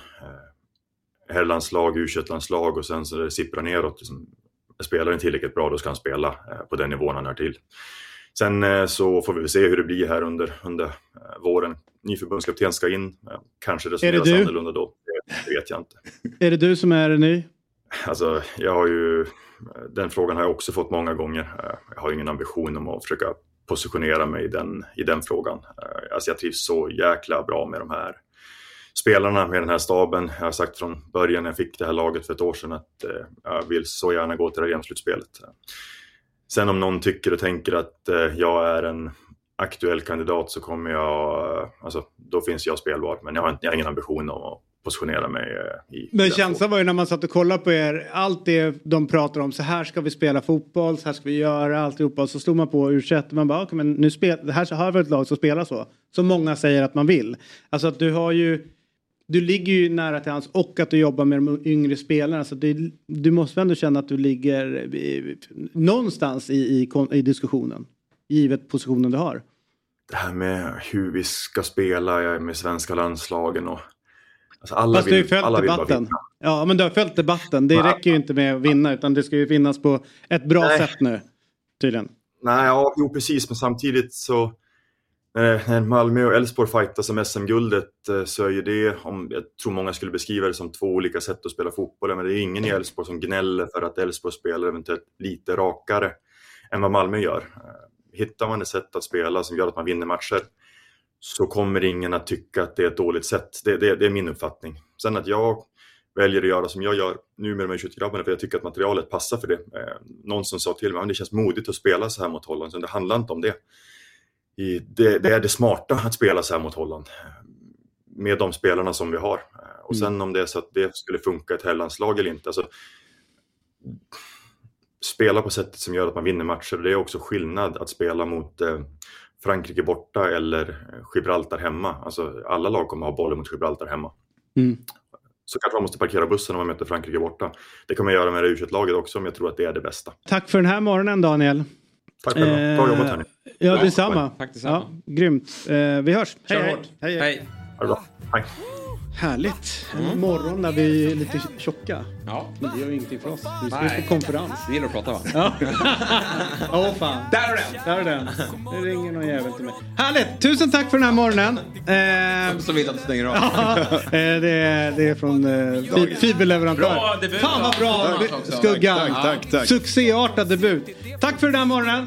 herrlandslag, u landslag och sen så det sipprar neråt. Liksom, är spelaren tillräckligt bra, då ska han spela eh, på den nivån han är till. Sen eh, så får vi väl se hur det blir här under, under eh, våren. Ny förbundskapten ska in. Kanske resoneras annorlunda då. Det vet jag inte. [LAUGHS] Är det du som är ny? Alltså, jag har ju... Den frågan har jag också fått många gånger. Jag har ingen ambition om att försöka positionera mig i den, i den frågan. Alltså jag trivs så jäkla bra med de här spelarna, med den här staben. Jag har sagt från början när jag fick det här laget för ett år sedan att jag vill så gärna gå till det här slutspelet. Sen om någon tycker och tänker att eh, jag är en aktuell kandidat så kommer jag, eh, alltså då finns jag spelbar. Men jag har, jag har ingen ambition om att positionera mig eh, i... Men känslan var ju när man satt och kollade på er, allt det de pratar om, så här ska vi spela fotboll, så här ska vi göra alltihopa. Och så stod man på och man bara, okay, men nu spel, här har vi ett lag som spelar så. Som många säger att man vill. Alltså att du har ju du ligger ju nära till hans och att du jobbar med de yngre spelarna. Så det, du måste ändå känna att du ligger i, någonstans i, i, i, diskussionen. Givet positionen du har. Det här med hur vi ska spela med svenska landslagen och alltså alla Fast vill, du har ju följt debatten. Ja men du har följt debatten. Det Nej. räcker ju inte med att vinna utan det ska ju finnas på ett bra Nej. sätt nu. Tydligen. Nej, ja, jo precis men samtidigt så när Malmö och Elfsborg fightas om SM-guldet eh, så är ju det, om, jag tror många skulle beskriva det som två olika sätt att spela fotboll, men det är ingen i Elfsborg som gnäller för att Elfsborg spelar eventuellt lite rakare än vad Malmö gör. Eh, hittar man ett sätt att spela som gör att man vinner matcher så kommer ingen att tycka att det är ett dåligt sätt. Det, det, det är min uppfattning. Sen att jag väljer att göra som jag gör nu med de här 21-grabbarna för jag tycker att materialet passar för det. Eh, någon som sa till mig att det känns modigt att spela så här mot Holland, så det handlar inte om det i, det, det, är det smarta att spela så här mot Holland. Med de spelarna som vi har. Och sen mm. om det är så att det skulle funka ett herrlandslag eller inte. Alltså, spela på sättet som gör att man vinner matcher. Det är också skillnad att spela mot eh, Frankrike borta eller Gibraltar hemma. Alltså, alla lag kommer ha bollen mot Gibraltar hemma. Mm. Så kanske man måste parkera bussen om man möter Frankrike borta. Det kan man göra med det u laget också, men jag tror att det är det bästa. Tack för den här morgonen Daniel. Tack själva. Bra jobbat hörni. Ja, detsamma. Tack detsamma. Ja, grymt. Eh, vi hörs. Kör hej, hårt. Hej. hej. Ha det bra. Hej. Härligt. En mm. morgon när vi är lite tjocka. Ja. Men det gör ingenting för oss. Vi ska Nej. på konferens. Vi gillar att prata va? Ja. Åh oh, fan. Där är den. Där är den. Nu ringer någon jävel till mig. Härligt. Tusen tack för den här morgonen. Eh, som vill att du stänger av. ja, eh, det, är, det är från eh, fiberleverantör. Bra debut. Fan vad bra. Skuggan. Tack, tack, tack. Succéartad debut. Tack för den här morgonen.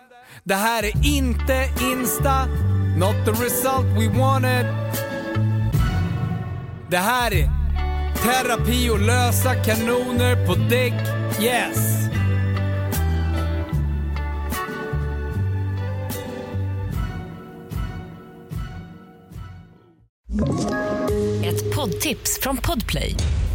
Det här är inte Insta, not the result we wanted. Det här är terapi och lösa kanoner på däck, yes. Ett poddtips från Podplay.